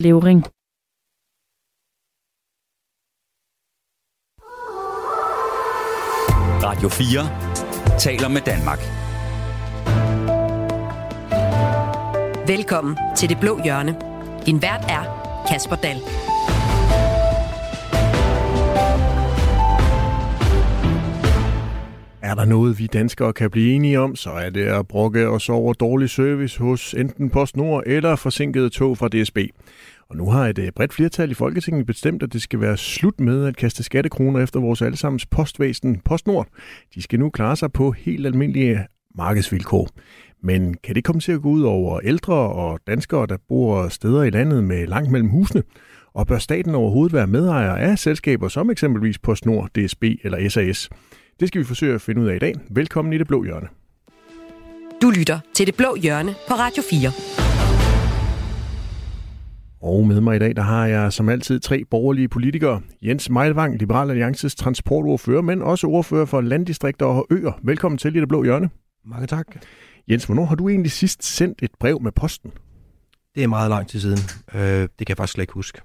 Levering. Radio 4 taler med Danmark. Velkommen til Det Blå Hjørne. Din vært er Kasper Dahl. Er der noget, vi danskere kan blive enige om, så er det at brokke os over dårlig service hos enten PostNord eller forsinkede tog fra DSB. Og nu har et øh, bredt flertal i Folketinget bestemt, at det skal være slut med at kaste skattekroner efter vores allesammens postvæsen PostNord. De skal nu klare sig på helt almindelige markedsvilkår. Men kan det komme til at gå ud over ældre og danskere, der bor steder i landet med langt mellem husene? Og bør staten overhovedet være medejer af selskaber som eksempelvis PostNord, DSB eller SAS? Det skal vi forsøge at finde ud af i dag. Velkommen i Det Blå Hjørne. Du lytter til Det Blå Hjørne på Radio 4. Og med mig i dag, der har jeg som altid tre borgerlige politikere. Jens Meilvang, Liberal Alliances transportordfører, men også ordfører for landdistrikter og øer. Velkommen til i Det Blå Hjørne. Mange tak. Jens, hvornår har du egentlig sidst sendt et brev med posten? Det er meget lang tid siden. Øh, det kan jeg faktisk slet ikke huske.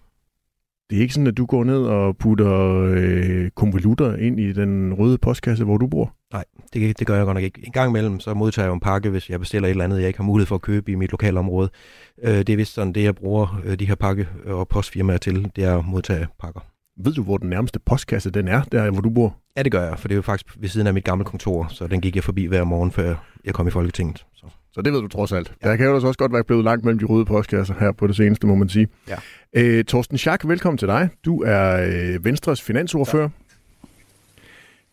Det er ikke sådan, at du går ned og putter øh, konvolutter ind i den røde postkasse, hvor du bor? Nej, det, det gør jeg godt nok ikke. En gang imellem, så modtager jeg jo en pakke, hvis jeg bestiller et eller andet, jeg ikke har mulighed for at købe i mit lokalområde. Øh, det er vist sådan, det jeg bruger øh, de her pakke- og postfirmaer til, det er at modtage pakker. Ved du, hvor den nærmeste postkasse den er, der hvor du bor? Ja, det gør jeg, for det er jo faktisk ved siden af mit gamle kontor, så den gik jeg forbi hver morgen, før jeg kom i Folketinget. Så. Så det ved du trods alt. Ja. Der kan jo også godt være blevet langt mellem de røde postkasser her på det seneste, må man sige. Ja. Øh, Torsten Schack, velkommen til dig. Du er øh, Venstres finansordfører.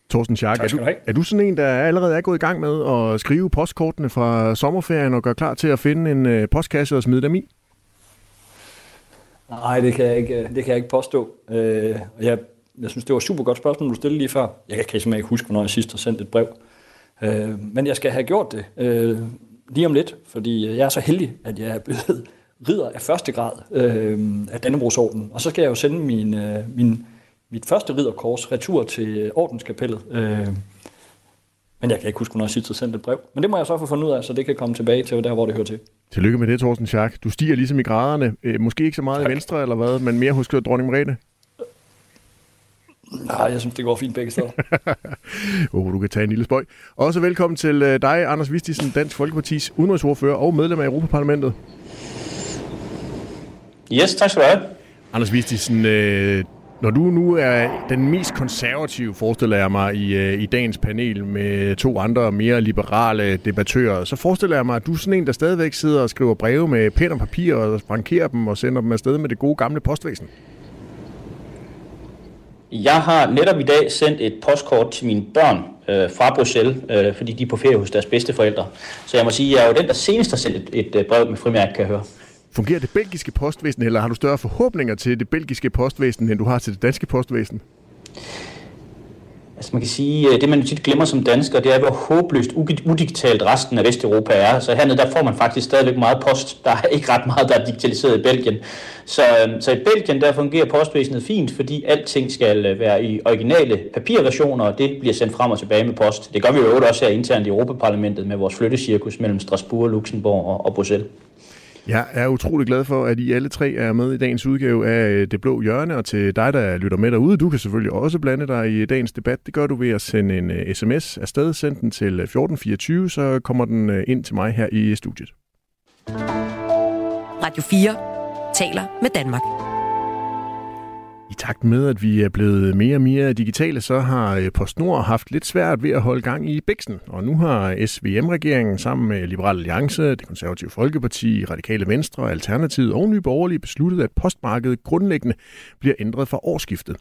Torsten Schack, er du, er du sådan en, der allerede er gået i gang med at skrive postkortene fra sommerferien og gøre klar til at finde en øh, postkasse og smide dem i? Nej, det kan jeg ikke, det kan jeg ikke påstå. Øh, jeg, jeg synes, det var et super godt spørgsmål, du stillede lige før. Jeg kan simpelthen ikke huske, hvornår jeg sidst har sendt et brev. Øh, men jeg skal have gjort det øh, lige om lidt, fordi jeg er så heldig, at jeg er blevet ridder af første grad øh, af Dannebrogsorden. Og så skal jeg jo sende min, øh, min, mit første ridderkors retur til ordenskapellet. Øh, men jeg kan ikke huske, hvornår jeg sidst har sendt et brev. Men det må jeg så få fundet ud af, så det kan komme tilbage til der, hvor det hører til. Tillykke med det, Thorsten Schack. Du stiger ligesom i graderne. Øh, måske ikke så meget tak. i venstre eller hvad, men mere hos dronning Margrethe. Nej, jeg synes, det går fint begge steder. oh, du kan tage en lille spøj. Også velkommen til øh, dig, Anders Vistisen, Dansk Folkepartis udenrigsordfører og medlem af Europaparlamentet. Yes, tak skal du have. Anders Vistisen, øh, når du nu er den mest konservative, forestiller jeg mig, i, øh, i dagens panel med to andre mere liberale debattører, så forestiller jeg mig, at du er sådan en, der stadigvæk sidder og skriver breve med pen og papir og frankerer dem og sender dem afsted med det gode gamle postvæsen. Jeg har netop i dag sendt et postkort til mine børn øh, fra Bruxelles, øh, fordi de er på ferie hos deres bedsteforældre. Så jeg må sige, at jeg er jo den, der senest har sendt et, et, et brev med frimærke, kan jeg høre. Fungerer det belgiske postvæsen, eller har du større forhåbninger til det belgiske postvæsen, end du har til det danske postvæsen? Altså man kan sige, øh, det man tit glemmer som dansker, det er, hvor håbløst udigitalt resten af Vesteuropa er. Så hernede, der får man faktisk stadigvæk meget post. Der er ikke ret meget, der er digitaliseret i Belgien. Så, øhm, så i Belgien, der fungerer postvæsenet fint, fordi alting skal øh, være i originale papirversioner, og det bliver sendt frem og tilbage med post. Det gør vi jo også her internt i Europaparlamentet med vores flyttecirkus mellem Strasbourg, Luxembourg og, og Bruxelles. Jeg er utrolig glad for, at I alle tre er med i dagens udgave af øh, Det Blå Hjørne, og til dig, der lytter med derude, du kan selvfølgelig også blande dig i dagens debat. Det gør du ved at sende en øh, sms afsted, send den til øh, 1424, så kommer den ind til mig her i studiet. Radio 4 taler med Danmark. I takt med, at vi er blevet mere og mere digitale, så har øh, PostNord haft lidt svært ved at holde gang i bæksen. Og nu har SVM-regeringen sammen med Liberal Alliance, det konservative Folkeparti, Radikale Venstre, Alternativet og Nye Borgerlige besluttet, at postmarkedet grundlæggende bliver ændret fra årsskiftet.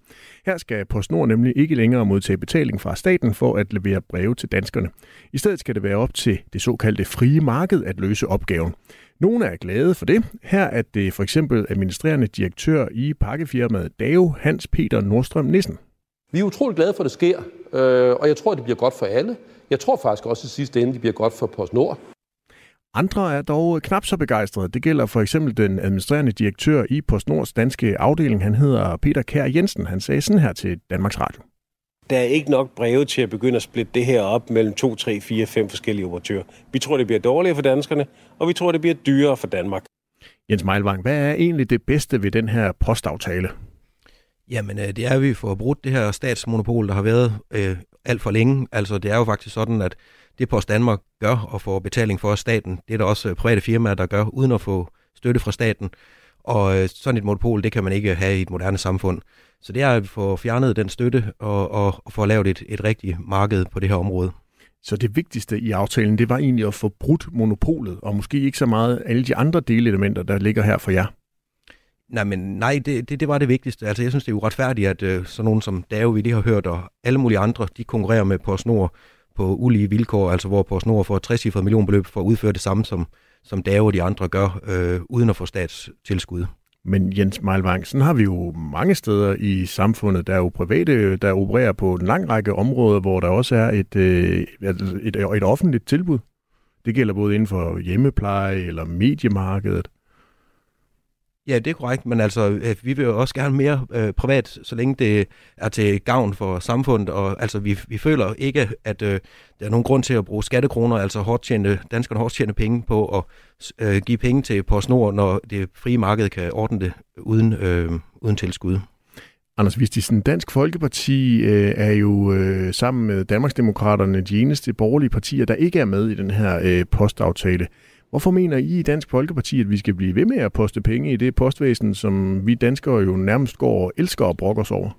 Her skal PostNord nemlig ikke længere modtage betaling fra staten for at levere breve til danskerne. I stedet skal det være op til det såkaldte frie marked at løse opgaven. Nogle er glade for det. Her er det for eksempel administrerende direktør i pakkefirmaet Dave, Hans Peter Nordstrøm Nissen. Vi er utrolig glade for, at det sker, øh, og jeg tror, det bliver godt for alle. Jeg tror faktisk også i sidste ende, det bliver godt for PostNord. Andre er dog knap så begejstrede. Det gælder for eksempel den administrerende direktør i PostNords danske afdeling. Han hedder Peter Kær Jensen. Han sagde sådan her til Danmarks Radio. Der er ikke nok breve til at begynde at splitte det her op mellem 2, 3, 4, 5 forskellige operatører. Vi tror, det bliver dårligere for danskerne, og vi tror, det bliver dyrere for Danmark. Jens Meilvang, hvad er egentlig det bedste ved den her postaftale? Jamen, øh, det er, at vi får brudt det her statsmonopol, der har været øh, alt for længe. Altså, det er jo faktisk sådan, at det Post Danmark gør og får betaling for staten, det er der også øh, private firmaer, der gør, uden at få støtte fra staten. Og øh, sådan et monopol, det kan man ikke have i et moderne samfund. Så det er at få fjernet den støtte og, og, og få lavet et, et rigtigt marked på det her område. Så det vigtigste i aftalen, det var egentlig at få brudt monopolet, og måske ikke så meget alle de andre delelementer, der ligger her for jer. Nej, men nej, det, det, det var det vigtigste. Altså, jeg synes, det er uretfærdigt, at øh, sådan nogen som Dave, vi lige har hørt, og alle mulige andre, de konkurrerer med PostNord på ulige vilkår, altså hvor PostNord får et 60 millionbeløb for at udføre det samme, som, som Dave og de andre gør, øh, uden at få statstilskud. Men Jens Meilvang, sådan har vi jo mange steder i samfundet, der er jo private, der opererer på en lang række områder, hvor der også er et, øh, et, et, et offentligt tilbud. Det gælder både inden for hjemmepleje eller mediemarkedet. Ja, det er korrekt, men altså, øh, vi vil jo også gerne mere øh, privat, så længe det er til gavn for samfundet, og altså, vi, vi føler ikke, at øh, der er nogen grund til at bruge skattekroner, altså hårdt tjente, danskerne hårdt tjente penge på at øh, give penge til PostNord, når det frie marked kan ordne det uden, øh, uden tilskud. Anders Vistisen, Dansk Folkeparti øh, er jo øh, sammen med Danmarksdemokraterne de eneste borgerlige partier, der ikke er med i den her øh, postaftale. Hvorfor mener I i Dansk Folkeparti, at vi skal blive ved med at poste penge i det postvæsen, som vi danskere jo nærmest går og elsker og brokker os over?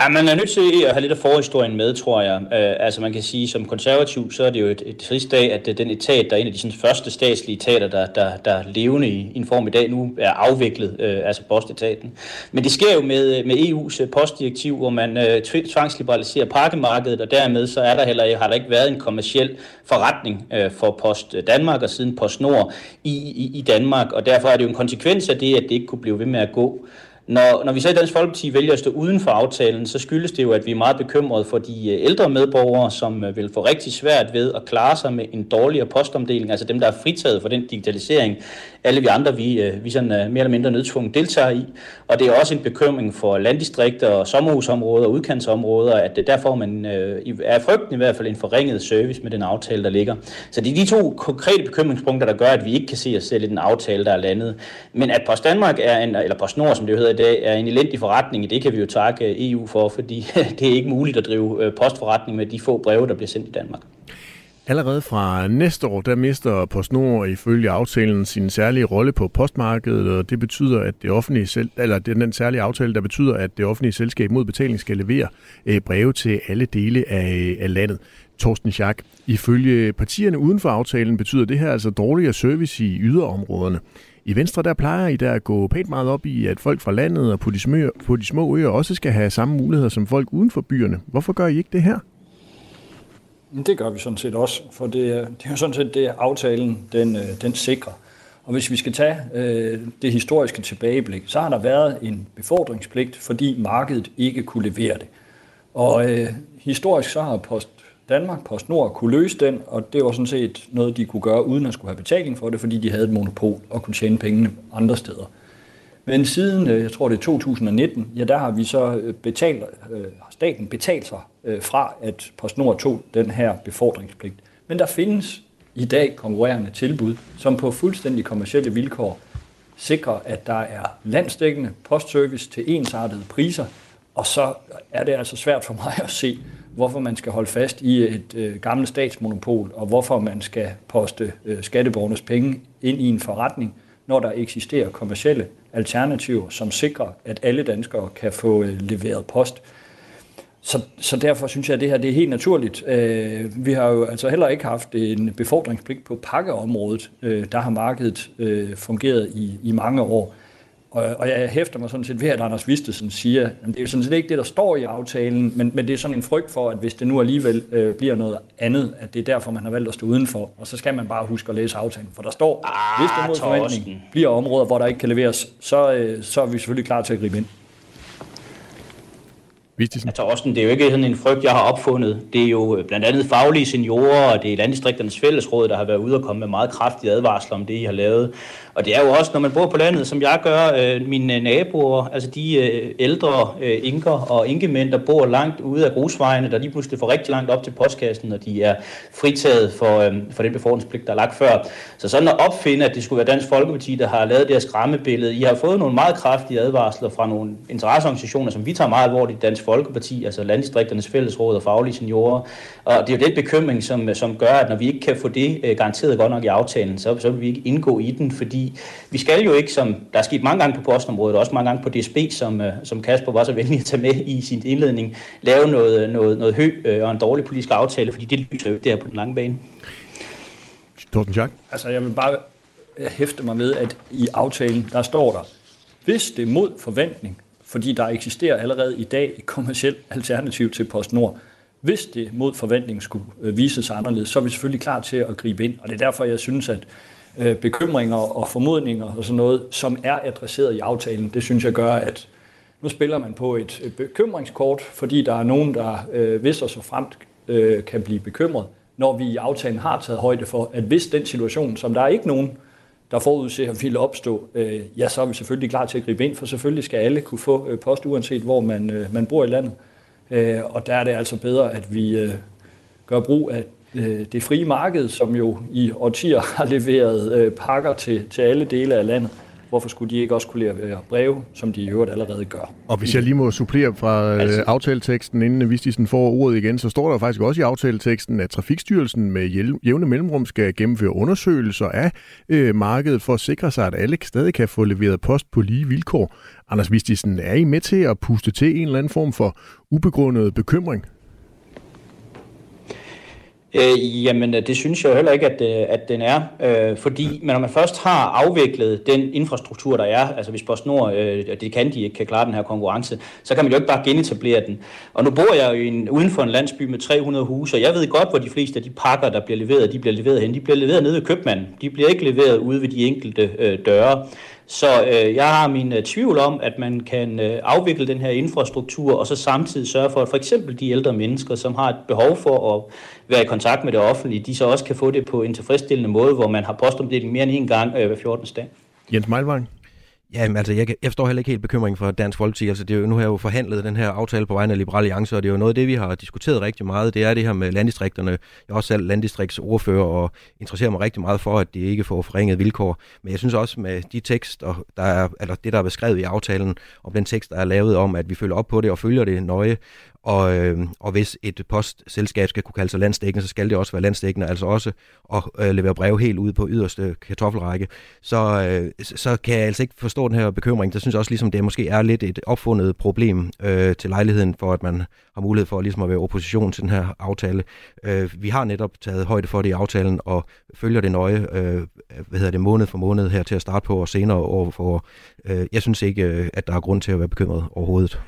Ja, man er nødt til at have lidt af forhistorien med, tror jeg. Øh, altså man kan sige, som konservativ, så er det jo et, et trist dag, at øh, den etat, der er en af de sådan, første statslige etater, der, der, der er levende i, i en form i dag, nu er afviklet, øh, altså postetaten. Men det sker jo med, øh, med EU's øh, postdirektiv, hvor man øh, tvangsliberaliserer pakkemarkedet, og dermed så er der heller, har der ikke været en kommersiel forretning øh, for Post Danmark og siden PostNord i, i, i Danmark, og derfor er det jo en konsekvens af det, at det ikke kunne blive ved med at gå. Når, når vi så i Dansk Folkeparti vælger at stå uden for aftalen, så skyldes det jo, at vi er meget bekymrede for de øh, ældre medborgere, som øh, vil få rigtig svært ved at klare sig med en dårligere postomdeling, altså dem, der er fritaget for den digitalisering, alle vi andre, vi, øh, vi sådan, mere eller mindre nødtvunget deltager i. Og det er også en bekymring for landdistrikter og sommerhusområder og udkantsområder, at der får man, er frygten i hvert fald, en forringet service med den aftale, der ligger. Så det er de to konkrete bekymringspunkter, der gør, at vi ikke kan se os selv i den aftale, der er landet. Men at Post Danmark er en, eller PostNord, som det hedder i dag, er en elendig forretning, det kan vi jo takke øh, EU for, fordi det er ikke muligt at drive øh, postforretning med de få breve, der bliver sendt i Danmark. Allerede fra næste år, der mister PostNord ifølge aftalen sin særlige rolle på postmarkedet, og det betyder, at det offentlige selv, eller det er den særlige aftale, der betyder, at det offentlige selskab mod betaling skal levere øh, breve til alle dele af, af landet. Torsten Schack, ifølge partierne uden for aftalen betyder det her altså dårligere service i yderområderne. I Venstre der plejer I der at gå pænt meget op i, at folk fra landet og på de, små, på de små øer også skal have samme muligheder som folk uden for byerne. Hvorfor gør I ikke det her? Det gør vi sådan set også, for det, er, det er jo sådan set det, aftalen den, øh, den sikrer. Og hvis vi skal tage øh, det historiske tilbageblik, så har der været en befordringspligt, fordi markedet ikke kunne levere det. Og øh, historisk så har Post Danmark, PostNord, kunne løse den, og det var sådan set noget, de kunne gøre, uden at skulle have betaling for det, fordi de havde et monopol og kunne tjene pengene andre steder. Men siden, øh, jeg tror det er 2019, ja, der har vi så øh, betalt, øh, staten betalt sig øh, fra, at PostNord tog den her befordringspligt. Men der findes i dag konkurrerende tilbud, som på fuldstændig kommersielle vilkår sikrer, at der er landsdækkende postservice til ensartede priser, og så er det altså svært for mig at se, hvorfor man skal holde fast i et øh, gammelt statsmonopol, og hvorfor man skal poste øh, skatteborgernes penge ind i en forretning, når der eksisterer kommercielle alternativer, som sikrer, at alle danskere kan få øh, leveret post. Så, så derfor synes jeg, at det her det er helt naturligt. Øh, vi har jo altså heller ikke haft en befordringspligt på pakkeområdet. Øh, der har markedet øh, fungeret i, i mange år. Og, og jeg hæfter mig sådan set ved, at Anders Vistesen siger, at det er sådan set ikke det, der står i aftalen, men, men det er sådan en frygt for, at hvis det nu alligevel øh, bliver noget andet, at det er derfor, man har valgt at stå udenfor. Og så skal man bare huske at læse aftalen, for der står, ah, hvis det mod forventning bliver områder, hvor der ikke kan leveres, så, øh, så er vi selvfølgelig klar til at gribe ind. Vistisen. Altså også, det er jo ikke sådan en frygt, jeg har opfundet. Det er jo øh, blandt andet faglige seniorer, og det er Landdistrikternes Fællesråd, der har været ude og komme med meget kraftige advarsler om det, I har lavet. Og det er jo også, når man bor på landet, som jeg gør, øh, mine øh, naboer, altså de øh, ældre øh, inker og inkemænd, der bor langt ude af grusvejene, der lige pludselig får rigtig langt op til postkassen, og de er fritaget for, øh, for den befordringspligt, der er lagt før. Så sådan at opfinde, at det skulle være Dansk Folkeparti, der har lavet det her skræmmebillede. I har fået nogle meget kraftige advarsler fra nogle interesseorganisationer, som vi tager meget alvorligt, Dansk Folkeparti, altså Landdistrikternes Fællesråd og Faglige Seniorer. Og det er jo den bekymring, som, som gør, at når vi ikke kan få det øh, garanteret godt nok i aftalen, så, så vil vi ikke indgå i den, fordi vi skal jo ikke, som der er sket mange gange på postområdet, og også mange gange på DSB, som, øh, som Kasper var så venlig at tage med i sin indledning, lave noget, noget, noget hø øh, og en dårlig politisk aftale, fordi det lyser jo der på den lange bane. Torsten Schack? Altså, jeg vil bare hæfte mig ved, at i aftalen, der står der, hvis det er mod forventning, fordi der eksisterer allerede i dag et kommersielt alternativ til PostNord, hvis det mod forventning skulle øh, vise sig anderledes, så er vi selvfølgelig klar til at gribe ind. Og det er derfor, jeg synes, at øh, bekymringer og formodninger og sådan noget, som er adresseret i aftalen, det synes jeg gør, at nu spiller man på et bekymringskort, fordi der er nogen, der øh, hvis og så fremt øh, kan blive bekymret, når vi i aftalen har taget højde for, at hvis den situation, som der er ikke nogen, der forudser at ville opstå, øh, ja, så er vi selvfølgelig klar til at gribe ind, for selvfølgelig skal alle kunne få øh, post, uanset hvor man, øh, man bor i landet. Øh, og der er det altså bedre, at vi øh, gør brug af det frie marked, som jo i årtier har leveret øh, pakker til, til alle dele af landet. Hvorfor skulle de ikke også kunne levere breve, som de i øvrigt allerede gør? Og hvis jeg lige må supplere fra altså, aftaleteksten, inden Vistisen får ordet igen, så står der faktisk også i aftaleteksten, at Trafikstyrelsen med jævne mellemrum skal gennemføre undersøgelser af øh, markedet for at sikre sig, at alle stadig kan få leveret post på lige vilkår. Anders Vistisen, er I med til at puste til en eller anden form for ubegrundet bekymring? Øh, jamen, det synes jeg jo heller ikke, at, øh, at den er. Øh, fordi men når man først har afviklet den infrastruktur, der er, altså hvis PostNord, øh, det kan de ikke kan klare den her konkurrence, så kan man jo ikke bare genetablere den. Og nu bor jeg jo i en, uden for en landsby med 300 huse, og jeg ved godt, hvor de fleste af de pakker, der bliver leveret, de bliver leveret hen. De bliver leveret nede ved købmanden. De bliver ikke leveret ude ved de enkelte øh, døre. Så øh, jeg har min øh, tvivl om, at man kan øh, afvikle den her infrastruktur, og så samtidig sørge for, at for eksempel de ældre mennesker, som har et behov for at være i kontakt med det offentlige, de så også kan få det på en tilfredsstillende måde, hvor man har postomdeling mere end en gang øh, hver 14. dag. Jens Meilvang? Ja, men altså, jeg, jeg forstår heller ikke helt bekymringen for Dansk Folkeparti. Altså, det er jo, nu har jeg jo forhandlet den her aftale på vegne af Liberale Alliance, og det er jo noget af det, vi har diskuteret rigtig meget. Det er det her med landdistrikterne. Jeg er også selv landdistriktsordfører og interesserer mig rigtig meget for, at det ikke får forringet vilkår. Men jeg synes også med de tekster, der er, eller det, der er beskrevet i aftalen, og den tekst, der er lavet om, at vi følger op på det og følger det nøje, og, øh, og hvis et postselskab skal kunne kalde sig landstækkende, så skal det også være landstækkende, altså også at øh, levere brev helt ud på yderste kartoffelrække. Så, øh, så kan jeg altså ikke forstå den her bekymring. Det synes jeg også, ligesom det måske er lidt et opfundet problem øh, til lejligheden, for at man har mulighed for ligesom at være opposition til den her aftale. Øh, vi har netop taget højde for det i aftalen og følger det nøje, øh, hvad hedder det, måned for måned her til at starte på og senere over for. Øh, jeg synes ikke, øh, at der er grund til at være bekymret overhovedet.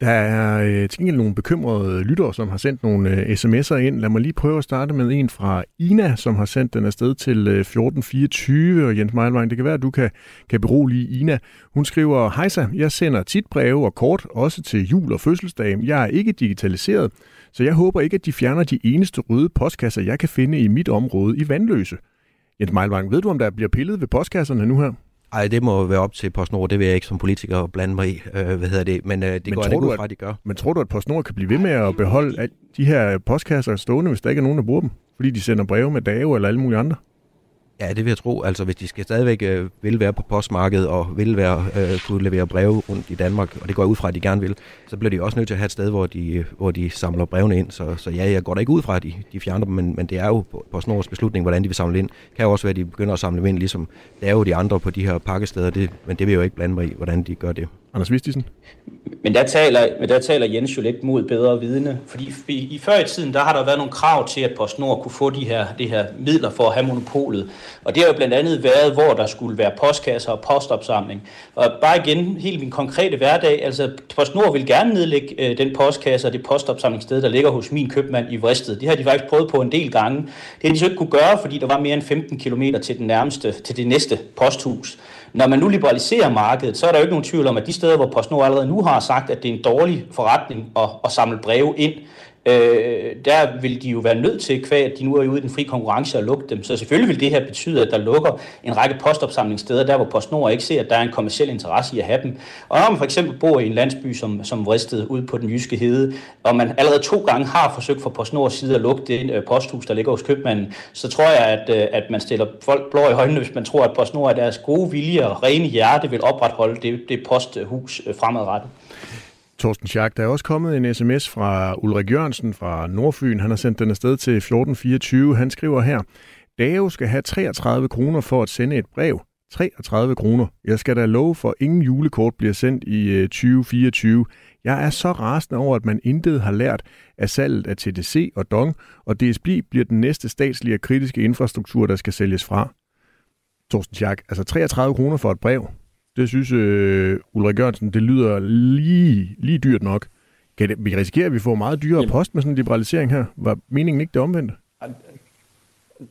Der er øh, til gengæld nogle bekymrede lyttere, som har sendt nogle øh, sms'er ind. Lad mig lige prøve at starte med en fra Ina, som har sendt den afsted til øh, 1424. Og Jens Meilvang, det kan være, at du kan, kan berolige Ina. Hun skriver, Hejsa, jeg sender tit breve og kort, også til jul og fødselsdag. Jeg er ikke digitaliseret, så jeg håber ikke, at de fjerner de eneste røde postkasser, jeg kan finde i mit område i Vandløse. Jens Meilvang, ved du, om der bliver pillet ved postkasserne nu her? Ej, det må være op til PostNord. Det vil jeg ikke som politiker blande mig i. Øh, hvad hedder det? Men øh, det men går jeg ikke ud fra, at de gør. Men tror du, at PostNord kan blive ved med at beholde de her postkasser stående, hvis der ikke er nogen, der bruger dem? Fordi de sender breve med dage eller alle mulige andre? Ja, det vil jeg tro. Altså, hvis de skal stadigvæk øh, vil være på postmarkedet og vil være, øh, kunne levere breve rundt i Danmark, og det går jeg ud fra, at de gerne vil, så bliver de også nødt til at have et sted, hvor de, hvor de samler brevene ind. Så, så ja, jeg går da ikke ud fra, at de, de fjerner dem, men, men det er jo på, på Snors beslutning, hvordan de vil samle ind. Det kan jo også være, at de begynder at samle ind, ligesom det er jo de andre på de her pakkesteder, det, men det vil jeg jo ikke blande mig i, hvordan de gør det. Anders Vistisen? Men der taler, men der taler Jens jo lidt mod bedre vidne, fordi i, i før i tiden, der har der været nogle krav til, at PostNord kunne få de her, de her midler for at have monopolet. Og det har jo blandt andet været, hvor der skulle være postkasser og postopsamling. Og bare igen, helt min konkrete hverdag, altså PostNord vil gerne nedlægge øh, den postkasse og det postopsamlingssted, der ligger hos min købmand i Vristed. Det har de faktisk prøvet på en del gange. Det har de så ikke kunne gøre, fordi der var mere end 15 km til, den nærmeste, til det næste posthus. Når man nu liberaliserer markedet, så er der jo ikke nogen tvivl om, at de steder, hvor PostNord allerede nu har sagt, at det er en dårlig forretning at, at samle breve ind, øh, der vil de jo være nødt til, kvæg at de nu er ude i den fri konkurrence og lukke dem. Så selvfølgelig vil det her betyde, at der lukker en række postopsamlingssteder, der hvor PostNord ikke ser, at der er en kommersiel interesse i at have dem. Og når man for eksempel bor i en landsby som, som Vristed ude på den jyske hede, og man allerede to gange har forsøgt fra PostNords side at lukke det øh, posthus, der ligger hos købmanden, så tror jeg, at, øh, at man stiller folk blå i øjnene, hvis man tror, at PostNord af deres gode vilje og rene hjerte vil opretholde det, det posthus øh, fremadrettet. Torsten Schack, der er også kommet en sms fra Ulrik Jørgensen fra Nordfyn. Han har sendt den afsted til 1424. Han skriver her, Dave skal have 33 kroner for at sende et brev. 33 kroner. Jeg skal da love for, at ingen julekort bliver sendt i øh, 2024. Jeg er så rasende over, at man intet har lært af salget af TDC og Dong, og DSB bliver den næste statslige og kritiske infrastruktur, der skal sælges fra. Torsten Schack, altså 33 kroner for et brev. Det synes øh, Ulrik Jørgensen, det lyder lige, lige dyrt nok. Kan det, vi risikerer, at vi får meget dyrere post med sådan en liberalisering her? Var meningen ikke det omvendte?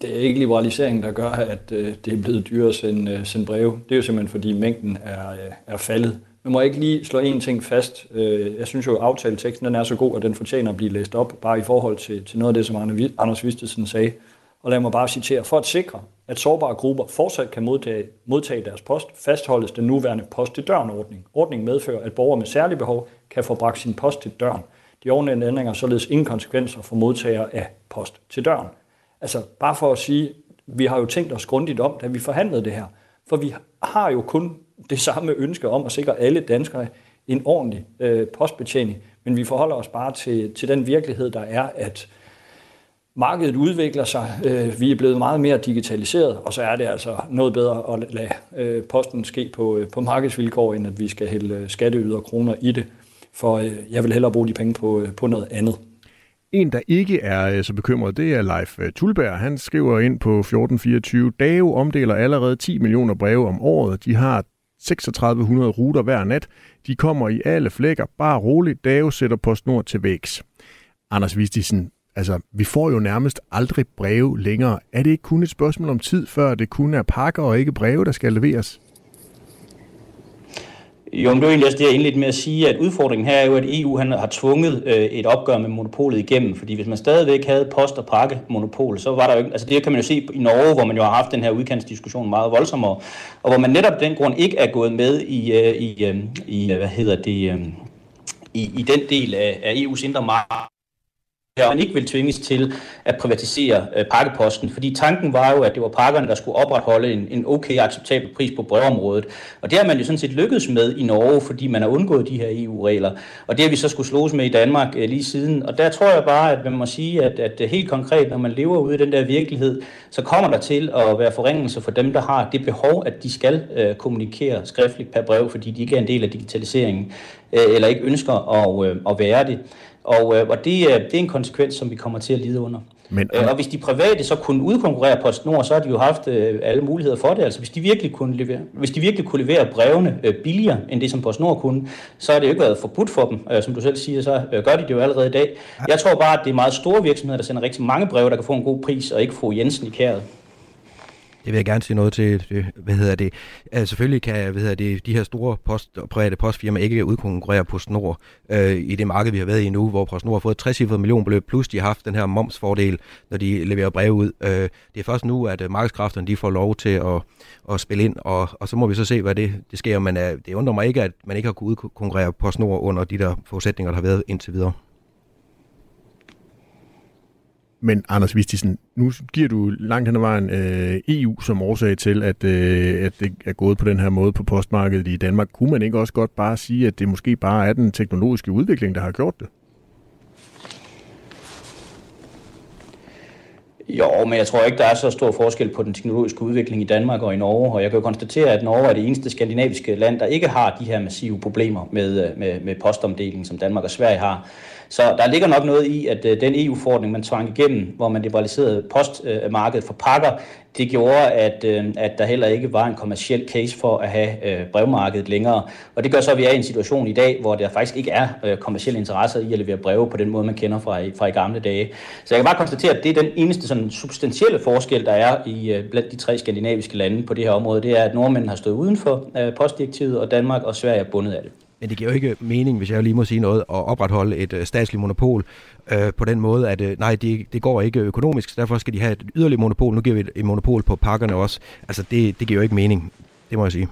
Det er ikke liberaliseringen, der gør, at øh, det er blevet dyrere at sende, øh, sende breve. Det er jo simpelthen, fordi mængden er, øh, er faldet. Men må jeg ikke lige slå en ting fast? Øh, jeg synes jo, at aftaleteksten den er så god, at den fortjener at blive læst op, bare i forhold til, til noget af det, som Anders Vistesen sagde. Og lad mig bare citere, for at sikre, at sårbare grupper fortsat kan modtage, modtage deres post, fastholdes den nuværende post til døren ordning. Ordningen medfører, at borgere med særlige behov kan få bragt sin post til døren. De ovennævnte ændringer således ingen konsekvenser for modtagere af post til døren. Altså bare for at sige, vi har jo tænkt os grundigt om, da vi forhandlede det her. For vi har jo kun det samme ønske om at sikre alle danskere en ordentlig øh, postbetjening, men vi forholder os bare til, til den virkelighed, der er, at markedet udvikler sig, øh, vi er blevet meget mere digitaliseret, og så er det altså noget bedre at lade øh, posten ske på, øh, på markedsvilkår, end at vi skal hælde øh, skatteyder kroner i det. For øh, jeg vil hellere bruge de penge på, øh, på noget andet. En, der ikke er øh, så bekymret, det er Leif øh, Tulberg. Han skriver ind på 1424, Dave omdeler allerede 10 millioner breve om året. De har 3600 ruter hver nat. De kommer i alle flækker. Bare roligt. Dave sætter PostNord til vægs. Anders Vistisen, Altså, vi får jo nærmest aldrig breve længere. Er det ikke kun et spørgsmål om tid, før det kun er pakker og ikke breve, der skal leveres? Jo, men det er egentlig også det, jeg indledte med at sige, at udfordringen her er jo, at EU han har tvunget øh, et opgør med monopolet igennem, fordi hvis man stadigvæk havde post- og pakkemonopol, så var der jo ikke, altså det kan man jo se i Norge, hvor man jo har haft den her udkantsdiskussion meget voldsommere, og hvor man netop den grund ikke er gået med i, øh, i, øh, i øh, hvad hedder det, øh, i, i den del af, af EU's indre marked, at man ikke vil tvinges til at privatisere øh, pakkeposten, fordi tanken var jo, at det var pakkerne, der skulle opretholde en, en okay acceptabel pris på brevområdet. Og det har man jo sådan set lykkedes med i Norge, fordi man har undgået de her EU-regler. Og det har vi så skulle slås med i Danmark øh, lige siden. Og der tror jeg bare, at man må sige, at, at øh, helt konkret, når man lever ude i den der virkelighed, så kommer der til at være forringelser for dem, der har det behov, at de skal øh, kommunikere skriftligt per brev, fordi de ikke er en del af digitaliseringen, øh, eller ikke ønsker at, øh, at være det. Og, øh, og det, det er en konsekvens, som vi kommer til at lide under. Men, øh, og hvis de private så kunne udkonkurrere PostNord, så har de jo haft øh, alle muligheder for det. Altså hvis de virkelig kunne levere, hvis de virkelig kunne levere brevene øh, billigere end det, som PostNord kunne, så har det jo ikke været forbudt for dem. Øh, som du selv siger, så øh, gør de det jo allerede i dag. Jeg tror bare, at det er meget store virksomheder, der sender rigtig mange breve, der kan få en god pris, og ikke få Jensen i kæret. Det vil jeg gerne sige noget til. Øh, hvad hedder det? Altså, selvfølgelig kan hvad hedder det, de her store post, private postfirmaer ikke udkonkurrere PostNord øh, i det marked, vi har været i nu, hvor PostNord har fået et 60 millionbeløb, plus de har haft den her momsfordel, når de leverer breve ud. Øh, det er først nu, at øh, markedskræfterne de får lov til at, at spille ind, og, og så må vi så se, hvad det, det sker. Men øh, det undrer mig ikke, at man ikke har kunnet udkonkurrere PostNord under de der forudsætninger, der har været indtil videre. Men Anders Vistisen, nu giver du langt hen ad vejen øh, EU som årsag til, at, øh, at det er gået på den her måde på postmarkedet i Danmark. Kunne man ikke også godt bare sige, at det måske bare er den teknologiske udvikling, der har gjort det? Jo, men jeg tror ikke, der er så stor forskel på den teknologiske udvikling i Danmark og i Norge. Og jeg kan jo konstatere, at Norge er det eneste skandinaviske land, der ikke har de her massive problemer med, øh, med, med postomdeling, som Danmark og Sverige har. Så der ligger nok noget i, at øh, den EU-forordning, man tvang igennem, hvor man liberaliserede postmarkedet for pakker, Det gjorde, at, øh, at der heller ikke var en kommersiel case for at have øh, brevmarkedet længere. Og det gør så, at vi er i en situation i dag, hvor der faktisk ikke er øh, kommersielle interesser i at levere breve på den måde, man kender fra, fra i gamle dage. Så jeg kan bare konstatere, at det er den eneste sådan, substantielle forskel, der er i øh, blandt de tre skandinaviske lande på det her område. Det er, at nordmændene har stået uden for øh, postdirektivet, og Danmark og Sverige er bundet af det. Men det giver jo ikke mening, hvis jeg lige må sige noget, at opretholde et øh, statsligt monopol øh, på den måde, at øh, nej, det, det går ikke økonomisk, så derfor skal de have et yderligere monopol. Nu giver vi et, et monopol på pakkerne også. Altså, det, det giver jo ikke mening. Det må jeg sige.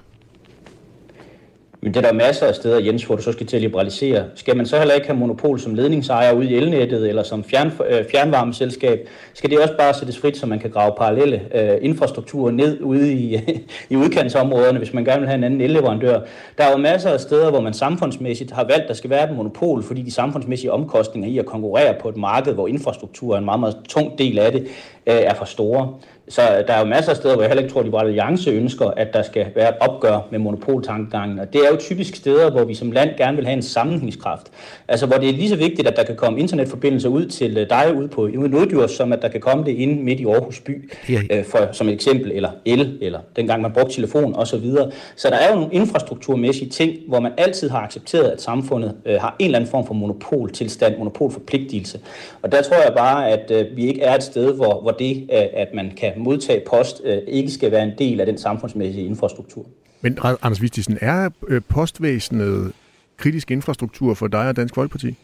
Men det er der masser af steder, Jens, hvor du så skal til at liberalisere. Skal man så heller ikke have monopol som ledningsejer ude i elnettet eller som fjern, øh, fjernvarmeselskab? Skal det også bare sættes frit, så man kan grave parallelle øh, infrastrukturer ned ude i, i udkantsområderne, hvis man gerne vil have en anden elleverandør? Der er jo masser af steder, hvor man samfundsmæssigt har valgt, at der skal være et monopol, fordi de samfundsmæssige omkostninger i at konkurrere på et marked, hvor infrastruktur er en meget, meget tung del af det, øh, er for store. Så der er jo masser af steder, hvor jeg heller ikke tror, at Liberale Alliance ønsker, at der skal være et opgør med monopoltankegangen. Og det er jo typisk steder, hvor vi som land gerne vil have en sammenhængskraft. Altså hvor det er lige så vigtigt, at der kan komme internetforbindelser ud til øh, dig ude på Nordjurs, som at der kan komme det ind midt i Aarhus by, øh, for, som et eksempel, eller el, eller dengang man brugte telefon osv. Så, videre. så der er jo nogle infrastrukturmæssige ting, hvor man altid har accepteret, at samfundet øh, har en eller anden form for monopoltilstand, monopolforpligtelse. Og der tror jeg bare, at øh, vi ikke er et sted, hvor, hvor det, øh, at man kan modtage post, øh, ikke skal være en del af den samfundsmæssige infrastruktur. Men Anders Vistisen, er øh, postvæsenet kritisk infrastruktur for dig og Dansk Folkeparti?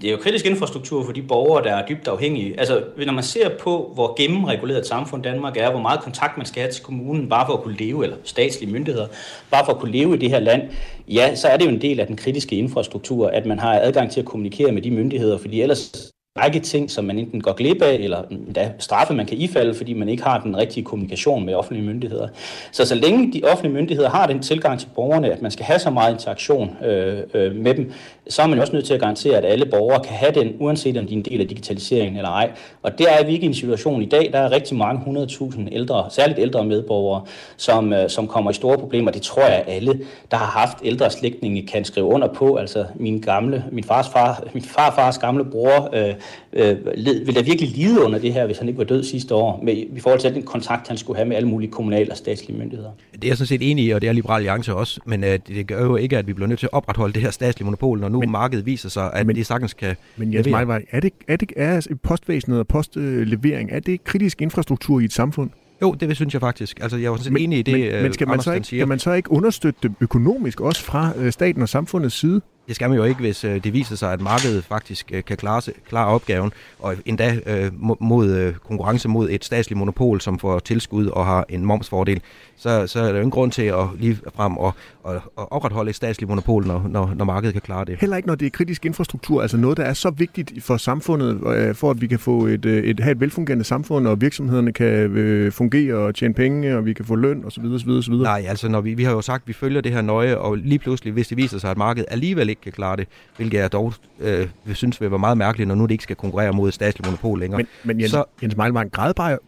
det er jo kritisk infrastruktur for de borgere, der er dybt afhængige. Altså, når man ser på, hvor gennemreguleret et samfund Danmark er, hvor meget kontakt man skal have til kommunen, bare for at kunne leve, eller statslige myndigheder, bare for at kunne leve i det her land, ja, så er det jo en del af den kritiske infrastruktur, at man har adgang til at kommunikere med de myndigheder, fordi ellers række ting, som man enten går glip af, eller der straffe, man kan ifalde, fordi man ikke har den rigtige kommunikation med offentlige myndigheder. Så så længe de offentlige myndigheder har den tilgang til borgerne, at man skal have så meget interaktion øh, øh, med dem, så er man også nødt til at garantere, at alle borgere kan have den, uanset om de er en del af digitaliseringen eller ej. Og der er vi ikke i en situation i dag. Der er rigtig mange 100.000 ældre, særligt ældre medborgere, som, øh, som kommer i store problemer. Det tror jeg, alle, der har haft ældre slægtninge, kan skrive under på. Altså min gamle, min fars far, min farfars gamle bror, øh, øh, ville der virkelig lide under det her, hvis han ikke var død sidste år, med, i forhold til den kontakt, han skulle have med alle mulige kommunale og statslige myndigheder. Det er jeg sådan set enig i, og det er Liberal Alliance også, men øh, det gør jo ikke, at vi bliver nødt til at opretholde det her statslige monopol, når nu men, markedet viser sig, at men, det sagtens kan Men Jens Meilvej, er det, er det er postvæsenet og postlevering, er det kritisk infrastruktur i et samfund? Jo, det synes jeg faktisk. Altså, jeg er sådan men, enig i det, men, men skal man, så ikke, skal man så ikke understøtte det økonomisk også fra øh, staten og samfundets side? Det skal man jo ikke, hvis øh, det viser sig, at markedet faktisk øh, kan klare, klare opgaven, og endda øh, mod øh, konkurrence mod et statsligt monopol, som får tilskud og har en momsfordel, så, så er der jo ingen grund til at lige frem og, og, og opretholde et statsligt monopol, når, når, når markedet kan klare det. Heller ikke, når det er kritisk infrastruktur, altså noget, der er så vigtigt for samfundet, øh, for at vi kan få et, øh, et, have et velfungerende samfund, og virksomhederne kan øh, fungere og tjene penge, og vi kan få løn osv. osv., osv. Nej, altså når vi, vi har jo sagt, at vi følger det her nøje, og lige pludselig, hvis det viser sig, at markedet alligevel ikke kan klare det, hvilket jeg dog øh, synes vil være meget mærkeligt, når nu det ikke skal konkurrere mod et statsligt monopol længere. Men, men Jens, så, Jens Meilmann,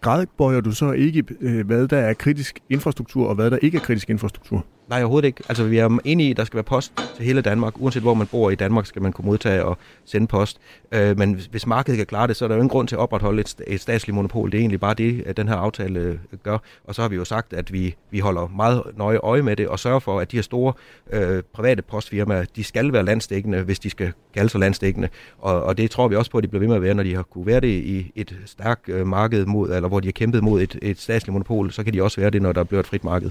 grædbøjer du så ikke, øh, hvad der er kritisk infrastruktur, og hvad der ikke er kritisk infrastruktur? Nej, overhovedet ikke. Altså, vi er enige i, at der skal være post til hele Danmark. Uanset hvor man bor i Danmark, skal man kunne modtage og sende post. Øh, men hvis markedet kan klare det, så er der jo ingen grund til at opretholde et, et statsligt monopol. Det er egentlig bare det, at den her aftale øh, gør. Og så har vi jo sagt, at vi, vi holder meget nøje øje med det og sørger for, at de her store øh, private postfirmaer, de skal være landstækkende, hvis de skal kalde sig landstækkende. Og, og det tror vi også på, at de bliver ved med at være, når de har kunne være det i et stærkt øh, marked mod, eller hvor de har kæmpet mod et, et statsligt monopol, så kan de også være det, når der bliver et frit marked.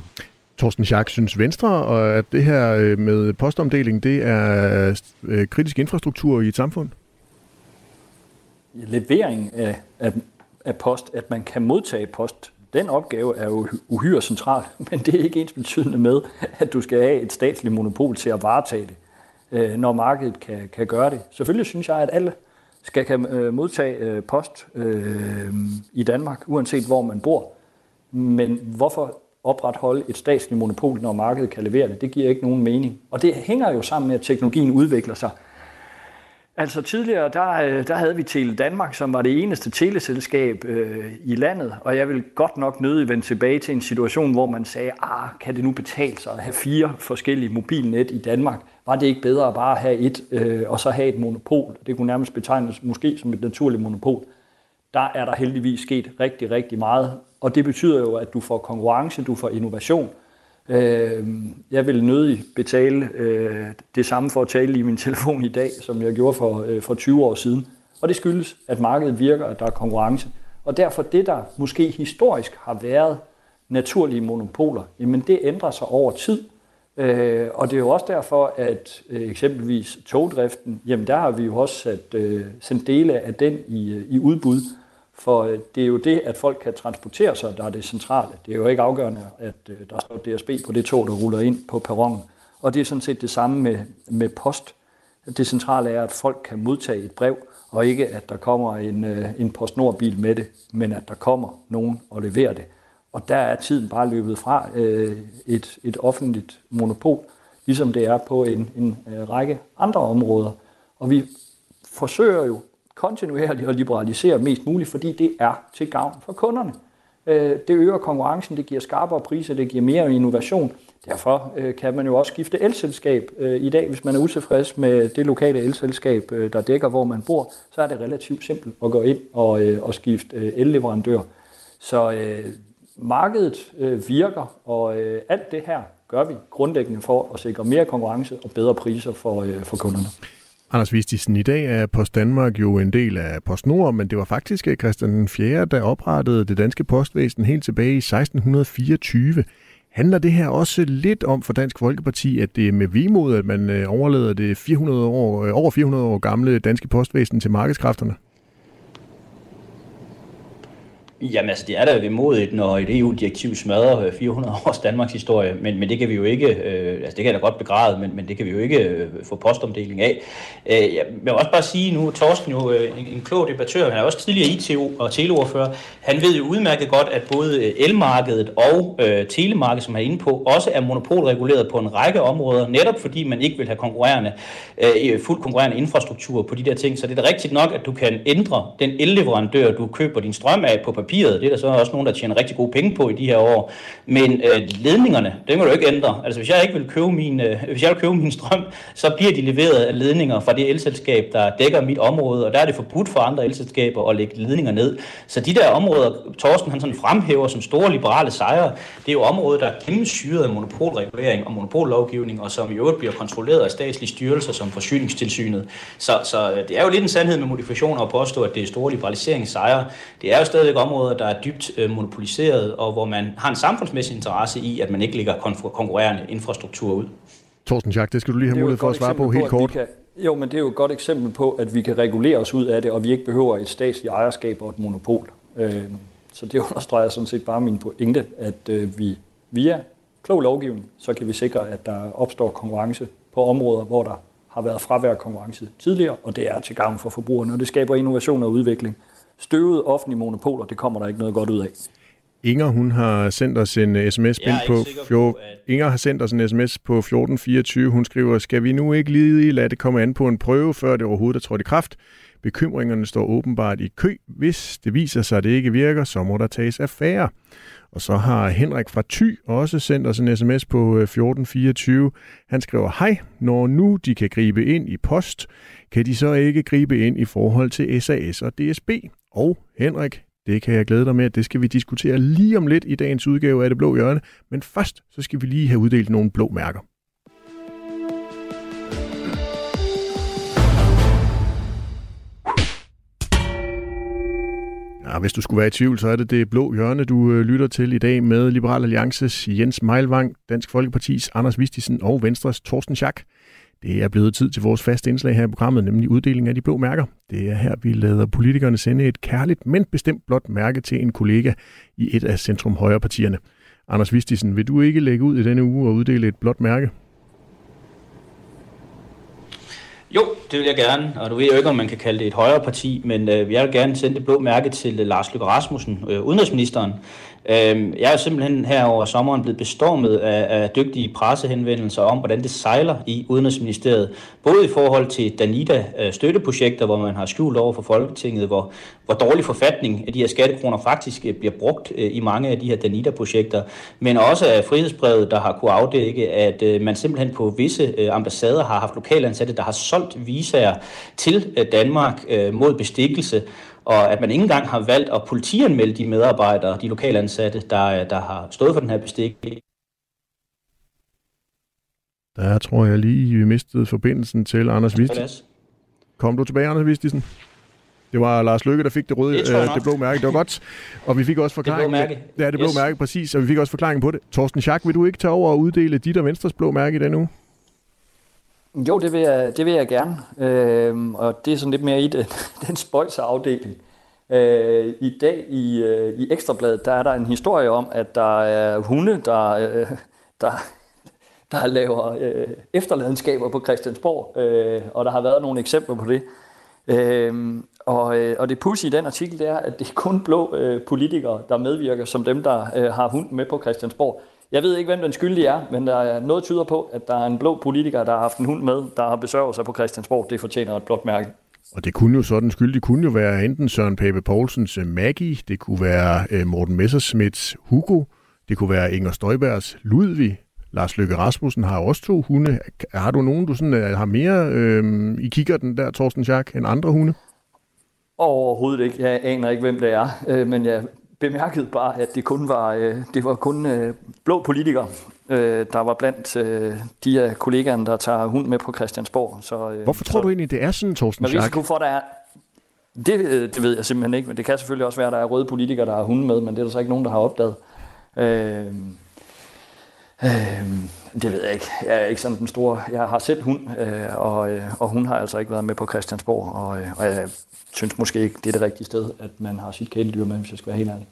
Torsten Schack, synes Venstre, at det her øh, med postomdeling, det er øh, kritisk infrastruktur i et samfund? Levering af, af, af post, at man kan modtage post, den opgave er jo uhyre central, men det er ikke ens betydende med, at du skal have et statsligt monopol til at varetage det, øh, når markedet kan, kan gøre det. Selvfølgelig synes jeg, at alle skal kan modtage post øh, i Danmark, uanset hvor man bor. Men hvorfor opretholde et statsligt monopol, når markedet kan levere det. Det giver ikke nogen mening. Og det hænger jo sammen med, at teknologien udvikler sig. Altså tidligere, der, øh, der havde vi Tele Danmark, som var det eneste teleselskab øh, i landet, og jeg vil godt nok nødig vende tilbage til en situation, hvor man sagde, ah, kan det nu betale sig at have fire forskellige mobilnet i Danmark? Var det ikke bedre at bare have et, øh, og så have et monopol? Det kunne nærmest betegnes måske som et naturligt monopol. der er der heldigvis sket rigtig, rigtig meget. Og det betyder jo, at du får konkurrence, du får innovation. Øh, jeg vil nødig betale øh, det samme for at tale i min telefon i dag, som jeg gjorde for, øh, for 20 år siden. Og det skyldes, at markedet virker, at der er konkurrence. Og derfor det, der måske historisk har været naturlige monopoler, jamen det ændrer sig over tid. Øh, og det er jo også derfor, at øh, eksempelvis togdriften, jamen der har vi jo også sat, øh, sendt dele af den i, øh, i udbud. For øh, det er jo det, at folk kan transportere sig, der er det centrale. Det er jo ikke afgørende, at øh, der står DSB på det tog, der ruller ind på perronen. Og det er sådan set det samme med, med post. Det centrale er, at folk kan modtage et brev, og ikke at der kommer en, øh, en PostNord-bil med det, men at der kommer nogen og leverer det. Og der er tiden bare løbet fra øh, et, et offentligt monopol, ligesom det er på en, en række andre områder. Og vi forsøger jo kontinuerligt at liberalisere mest muligt, fordi det er til gavn for kunderne. Øh, det øger konkurrencen, det giver skarpere priser, det giver mere innovation. Derfor øh, kan man jo også skifte elselskab øh, i dag, hvis man er utilfreds med det lokale elselskab, der dækker, hvor man bor, så er det relativt simpelt at gå ind og, og skifte elleverandør. Så øh, markedet øh, virker, og øh, alt det her gør vi grundlæggende for at sikre mere konkurrence og bedre priser for, øh, for kunderne. Anders Vistisen, i dag er Post Danmark jo en del af PostNord, men det var faktisk øh, Christian 4., der oprettede det danske postvæsen helt tilbage i 1624. Handler det her også lidt om for Dansk Folkeparti, at det er med vimod, at man øh, overlader det 400 år, øh, over 400 år gamle danske postvæsen til markedskræfterne? Jamen altså, det er da vemodigt, når et EU-direktiv smadrer øh, 400 års Danmarks historie, men, men det kan vi jo ikke, øh, altså det kan jeg da godt begræde, men, men det kan vi jo ikke øh, få postomdeling af. Øh, jeg vil også bare sige, nu er Torsten jo øh, en, en klog debattør, han er også tidligere IT- og teleordfører, han ved jo udmærket godt, at både øh, elmarkedet og øh, telemarkedet, som han er inde på, også er monopolreguleret på en række områder, netop fordi man ikke vil have konkurrerende, øh, fuldt konkurrerende infrastruktur på de der ting. Så det er da rigtigt nok, at du kan ændre den elleverandør, du køber din strøm af på papir, papiret. Det er der så også nogen, der tjener rigtig gode penge på i de her år. Men øh, ledningerne, det kan du ikke ændre. Altså hvis jeg ikke vil købe min, øh, hvis jeg vil købe min strøm, så bliver de leveret af ledninger fra det elselskab, der dækker mit område, og der er det forbudt for andre elselskaber at lægge ledninger ned. Så de der områder, Torsten han sådan fremhæver som store liberale sejre, det er jo områder, der er gennemsyret af monopolregulering og monopollovgivning, og som i øvrigt bliver kontrolleret af statslige styrelser som forsyningstilsynet. Så, så øh, det er jo lidt en sandhed med modifikationer at påstå, at det er store liberaliseringssejre. Det er jo stadigvæk områder, områder, der er dybt øh, monopoliseret, og hvor man har en samfundsmæssig interesse i, at man ikke lægger konkurrerende infrastruktur ud. Torsten Schack, det skal du lige have mulighed for at svare på helt på, kort. Kan, jo, men det er jo et godt eksempel på, at vi kan regulere os ud af det, og vi ikke behøver et statsligt ejerskab og et monopol. Øh, så det understreger sådan set bare min pointe, at øh, vi via klog lovgivning, så kan vi sikre, at der opstår konkurrence på områder, hvor der har været fravær konkurrence tidligere, og det er til gavn for forbrugerne, og det skaber innovation og udvikling støvede offentlige monopoler, det kommer der ikke noget godt ud af. Inger, hun har sendt os en sms ind på, fjor... på at... Inger har sendt os en sms på 1424. Hun skriver, skal vi nu ikke lige lade det komme an på en prøve, før det overhovedet er trådt i kraft? Bekymringerne står åbenbart i kø. Hvis det viser sig, at det ikke virker, så må der tages affære. Og så har Henrik fra Ty også sendt os en sms på 1424. Han skriver, hej, når nu de kan gribe ind i post, kan de så ikke gribe ind i forhold til SAS og DSB? Og Henrik, det kan jeg glæde dig med, at det skal vi diskutere lige om lidt i dagens udgave af Det Blå Hjørne. Men først, så skal vi lige have uddelt nogle blå mærker. Ja, hvis du skulle være i tvivl, så er det det blå hjørne, du øh, lytter til i dag med Liberal Alliances Jens Meilvang, Dansk Folkepartis Anders Vistisen og Venstres Torsten Schack. Det er blevet tid til vores faste indslag her i programmet, nemlig uddeling af de blå mærker. Det er her, vi lader politikerne sende et kærligt, men bestemt blåt mærke til en kollega i et af centrum højre partierne. Anders Vistisen, vil du ikke lægge ud i denne uge og uddele et blåt mærke? Jo, det vil jeg gerne, og du ved jo ikke, om man kan kalde det et højre parti, men øh, jeg vil gerne sende det blå mærke til øh, Lars Løkke Rasmussen, øh, udenrigsministeren, Øh, jeg er simpelthen her over sommeren blevet bestormet af, af dygtige pressehenvendelser om, hvordan det sejler i Udenrigsministeriet. Både i forhold til Danida-støtteprojekter, øh, hvor man har skjult over for Folketinget, hvor, hvor dårlig forfatning af de her skattekroner faktisk øh, bliver brugt øh, i mange af de her Danida-projekter, men også af frihedsbrevet, der har kunne afdække, at man simpelthen på visse ambassader har haft lokalansatte, der har solgt visager til Danmark mod bestikkelse, og at man ikke engang har valgt at politianmelde de medarbejdere, de lokale ansatte, der, der har stået for den her bestik. Der tror jeg lige, vi mistede forbindelsen til Anders Vistisen. Kom du tilbage, Anders Vistisen? Det var Lars Lykke, der fik det røde, det, øh, det blå mærke. Det var godt. Og vi fik også forklaring. Det blå mærke. Ja, det blå yes. mærke, præcis. Og vi fik også forklaring på det. Torsten Schack, vil du ikke tage over og uddele dit og Venstres blå mærke i den uge? Jo, det vil jeg, det vil jeg gerne. Øh, og det er sådan lidt mere i den, den spøjseafdeling. Øh, I dag i, øh, i Ekstrabladet, der er der en historie om, at der er hunde, der, øh, der, der laver øh, efterladenskaber på Christiansborg. Øh, og der har været nogle eksempler på det. Øh, og, øh, og det pussy i den artikel, det er, at det er kun blå øh, politikere, der medvirker, som dem, der øh, har hunden med på Christiansborg. Jeg ved ikke, hvem den skyldige er, men der er noget tyder på, at der er en blå politiker, der har haft en hund med, der har besøgt sig på Christiansborg. Det fortjener et blåt mærke. Og det kunne jo sådan skyldig kunne jo være enten Søren Pape Poulsens øh, Maggie, det kunne være øh, Morten Messersmiths Hugo, det kunne være Inger Støjbergs Ludvig, Lars Løkke Rasmussen har også to hunde. Har du nogen, du sådan, har mere øh, i kigger den der, Torsten Schack, end andre hunde? Overhovedet ikke. Jeg aner ikke, hvem det er, øh, men jeg bemærkede bare, at det kun var, øh, det var kun øh, blå politikere, øh, der var blandt øh, de af kollegaerne, der tager hund med på Christiansborg. Så, øh, Hvorfor tror så, du egentlig, det er sådan, Torsten Schack? Med risiko for, der er, det, øh, det ved jeg simpelthen ikke, men det kan selvfølgelig også være, at der er røde politikere, der har hunde med, men det er der så ikke nogen, der har opdaget. Øh, øh, det ved jeg ikke. Jeg er ikke sådan den store... Jeg har selv hund, øh, og, øh, og hun har altså ikke været med på Christiansborg, og, øh, og jeg synes måske ikke, det er det rigtige sted, at man har sit kæledyr med, hvis jeg skal være helt ærlig.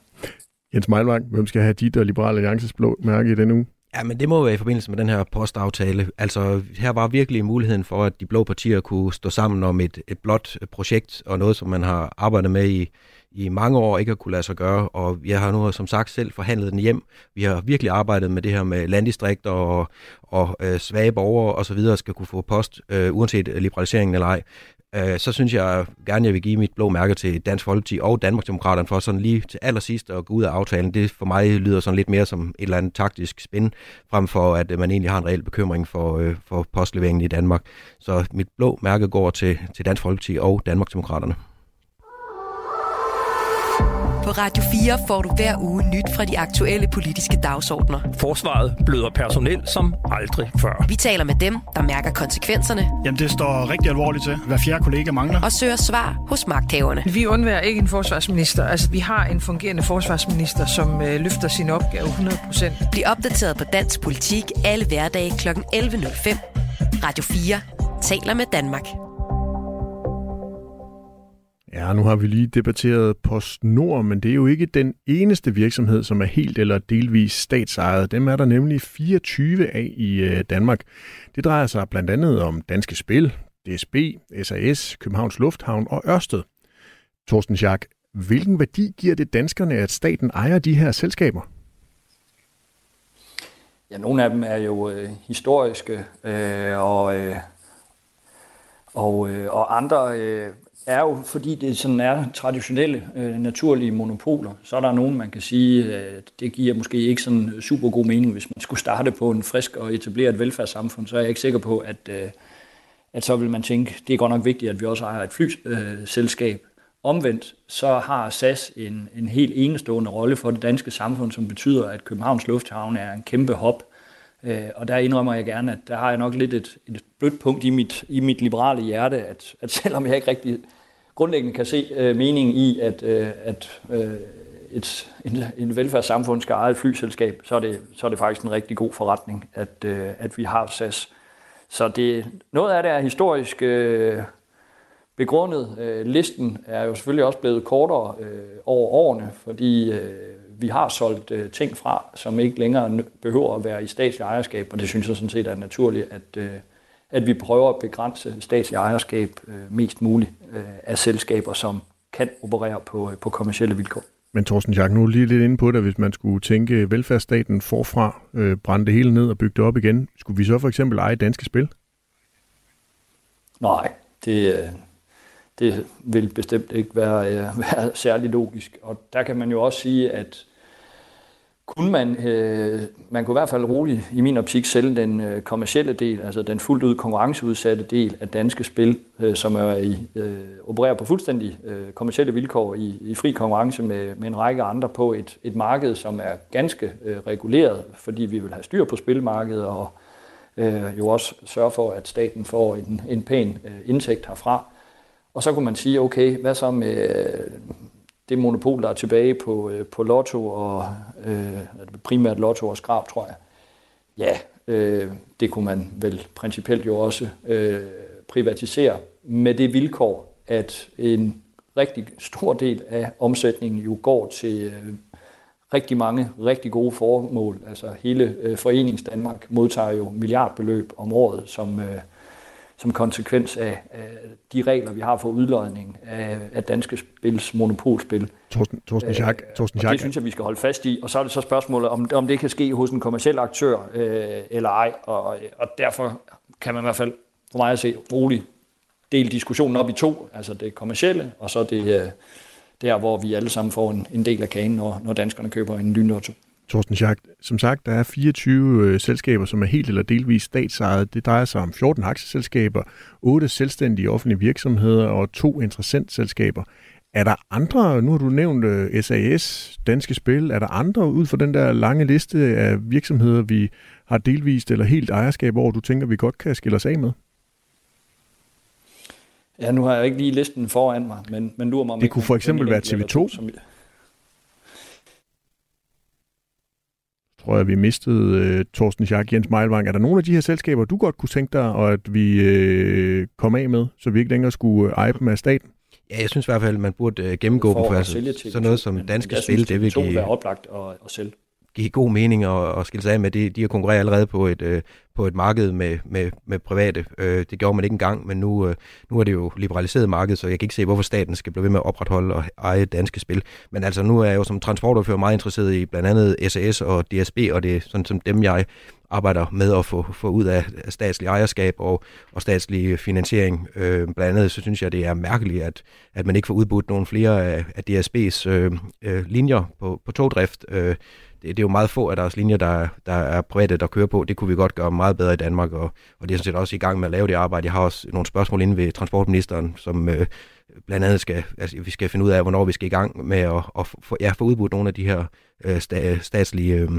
Jens Meilvang, hvem skal have dit og Liberale Alliances blå mærke i denne uge? Ja, men det må være i forbindelse med den her postaftale. Altså, her var virkelig muligheden for, at de blå partier kunne stå sammen om et, et blåt projekt, og noget, som man har arbejdet med i, i mange år ikke har kunne lade sig gøre, og jeg har nu som sagt selv forhandlet den hjem. Vi har virkelig arbejdet med det her med landdistrikter og, og øh, svage borgere og så videre skal kunne få post, øh, uanset liberaliseringen eller ej. Øh, så synes jeg gerne, jeg vil give mit blå mærke til Dansk Folkeparti og Danmarksdemokraterne for sådan lige til allersidst at gå ud af aftalen. Det for mig lyder sådan lidt mere som et eller andet taktisk spin, frem for at man egentlig har en reel bekymring for, øh, for postleveringen i Danmark. Så mit blå mærke går til, til Dansk Folkeparti og Danmarksdemokraterne. På Radio 4 får du hver uge nyt fra de aktuelle politiske dagsordner. Forsvaret bløder personel som aldrig før. Vi taler med dem, der mærker konsekvenserne. Jamen, det står rigtig alvorligt til. Hver fjerde kollega mangler. Og søger svar hos magthaverne. Vi undværer ikke en forsvarsminister. Altså, vi har en fungerende forsvarsminister, som øh, løfter sin opgave 100%. Bliv opdateret på dansk politik alle hverdage kl. 11.05. Radio 4 taler med Danmark. Ja, nu har vi lige debatteret PostNord, men det er jo ikke den eneste virksomhed, som er helt eller delvis statsejet. Dem er der nemlig 24 af i øh, Danmark. Det drejer sig blandt andet om Danske Spil, DSB, SAS, Københavns Lufthavn og Ørsted. Thorsten Schack, hvilken værdi giver det danskerne, at staten ejer de her selskaber? Ja, nogle af dem er jo øh, historiske, øh, og, øh, og, øh, og andre øh, er jo, fordi det sådan er traditionelle, øh, naturlige monopoler, så er der nogen, man kan sige, at det giver måske ikke sådan øh, super god mening, hvis man skulle starte på en frisk og etablere et velfærdssamfund, så er jeg ikke sikker på, at, øh, at så vil man tænke, det er godt nok vigtigt, at vi også ejer et flyselskab. Øh, Omvendt så har SAS en, en helt enestående rolle for det danske samfund, som betyder, at Københavns Lufthavn er en kæmpe hop. Øh, og der indrømmer jeg gerne, at der har jeg nok lidt et, et blødt punkt i mit, i mit liberale hjerte, at, at selvom jeg ikke rigtig grundlæggende kan se øh, meningen i, at, øh, at øh, et, en, en velfærdssamfund skal eje et flyselskab, så er, det, så er det faktisk en rigtig god forretning, at, øh, at vi har SAS. Så det, noget af det er historisk øh, begrundet. Øh, listen er jo selvfølgelig også blevet kortere øh, over årene, fordi øh, vi har solgt øh, ting fra, som ikke længere behøver at være i statslig ejerskab, og det synes jeg sådan set er naturligt, at, øh, at vi prøver at begrænse statslig ejerskab øh, mest muligt øh, af selskaber, som kan operere på, øh, på kommersielle vilkår. Men Thorsten Jack, nu lige lidt inde på det, hvis man skulle tænke velfærdsstaten forfra, øh, brænde det hele ned og bygge det op igen. Skulle vi så for eksempel eje danske spil? Nej, det, øh, det vil bestemt ikke være, øh, være særlig logisk. Og der kan man jo også sige, at kunne man, øh, man kunne i hvert fald roligt i min optik sælge den øh, kommercielle del, altså den fuldt ud konkurrenceudsatte del af danske spil, øh, som er i, øh, opererer på fuldstændig øh, kommercielle vilkår i, i fri konkurrence med, med en række andre på et, et marked, som er ganske øh, reguleret, fordi vi vil have styr på spilmarkedet og øh, jo også sørge for, at staten får en, en pæn øh, indtægt herfra. Og så kunne man sige, okay, hvad så med øh, det monopol, der er tilbage på, øh, på lotto, og øh, primært lotto og skrab, tror jeg. Ja, øh, det kunne man vel principielt jo også øh, privatisere med det vilkår, at en rigtig stor del af omsætningen jo går til øh, rigtig mange rigtig gode formål. Altså hele øh, Forenings Danmark modtager jo milliardbeløb om året, som, øh, som konsekvens af, af de regler, vi har for udlodning af, af danske spils monopolspil. Torsten, Torsten Schack. Øh, Torsten Schack. Det synes jeg, vi skal holde fast i. Og så er det så spørgsmålet, om, om det kan ske hos en kommersiel aktør øh, eller ej. Og, og derfor kan man i hvert fald, for mig at se, roligt dele diskussionen op i to. Altså det kommercielle, og så det... Øh, der, hvor vi alle sammen får en, en del af kagen, når, når danskerne køber en lynlotto. Torsten Schack, som sagt, der er 24 øh, selskaber, som er helt eller delvis statsejet. Det drejer sig om 14 aktieselskaber, 8 selvstændige offentlige virksomheder og to interessentselskaber. Er der andre, nu har du nævnt øh, SAS, Danske Spil, er der andre ud fra den der lange liste af virksomheder, vi har delvist eller helt ejerskab over, du tænker, vi godt kan skille os af med? Ja, nu har jeg ikke lige listen foran mig, men, men lurer mig Det kunne for eksempel være TV2. Som... tror jeg, vi mistede uh, Torsten Schack Jens Meilvang. Er der nogle af de her selskaber, du godt kunne tænke dig, og at vi uh, kom af med, så vi ikke længere skulle eje dem af staten? Ja, jeg synes i hvert fald, at man burde uh, gennemgå dem for altså, sådan noget som danske spil. det vil give... være oplagt at, at sælge give god mening at, at skille sig af med. De, de har konkurreret allerede på et, øh, på et marked med, med, med private. Øh, det gjorde man ikke engang, men nu, øh, nu er det jo liberaliseret marked, så jeg kan ikke se, hvorfor staten skal blive ved med at opretholde og eje danske spil. Men altså nu er jeg jo som transportordfører meget interesseret i blandt andet SAS og DSB, og det er sådan som dem, jeg arbejder med at få, få ud af statslig ejerskab og, og statslig finansiering. Øh, blandt andet så synes jeg, det er mærkeligt, at, at man ikke får udbudt nogle flere af, af DSB's øh, øh, linjer på, på togdrift. Øh, det, det er jo meget få af deres linjer, der, der er private, der kører på. Det kunne vi godt gøre meget bedre i Danmark, og, og det er sådan set også i gang med at lave det arbejde. Jeg har også nogle spørgsmål inde ved transportministeren, som øh, blandt andet skal, altså, vi skal finde ud af, hvornår vi skal i gang med at, at få, ja, få udbudt nogle af de her øh, statslige øh,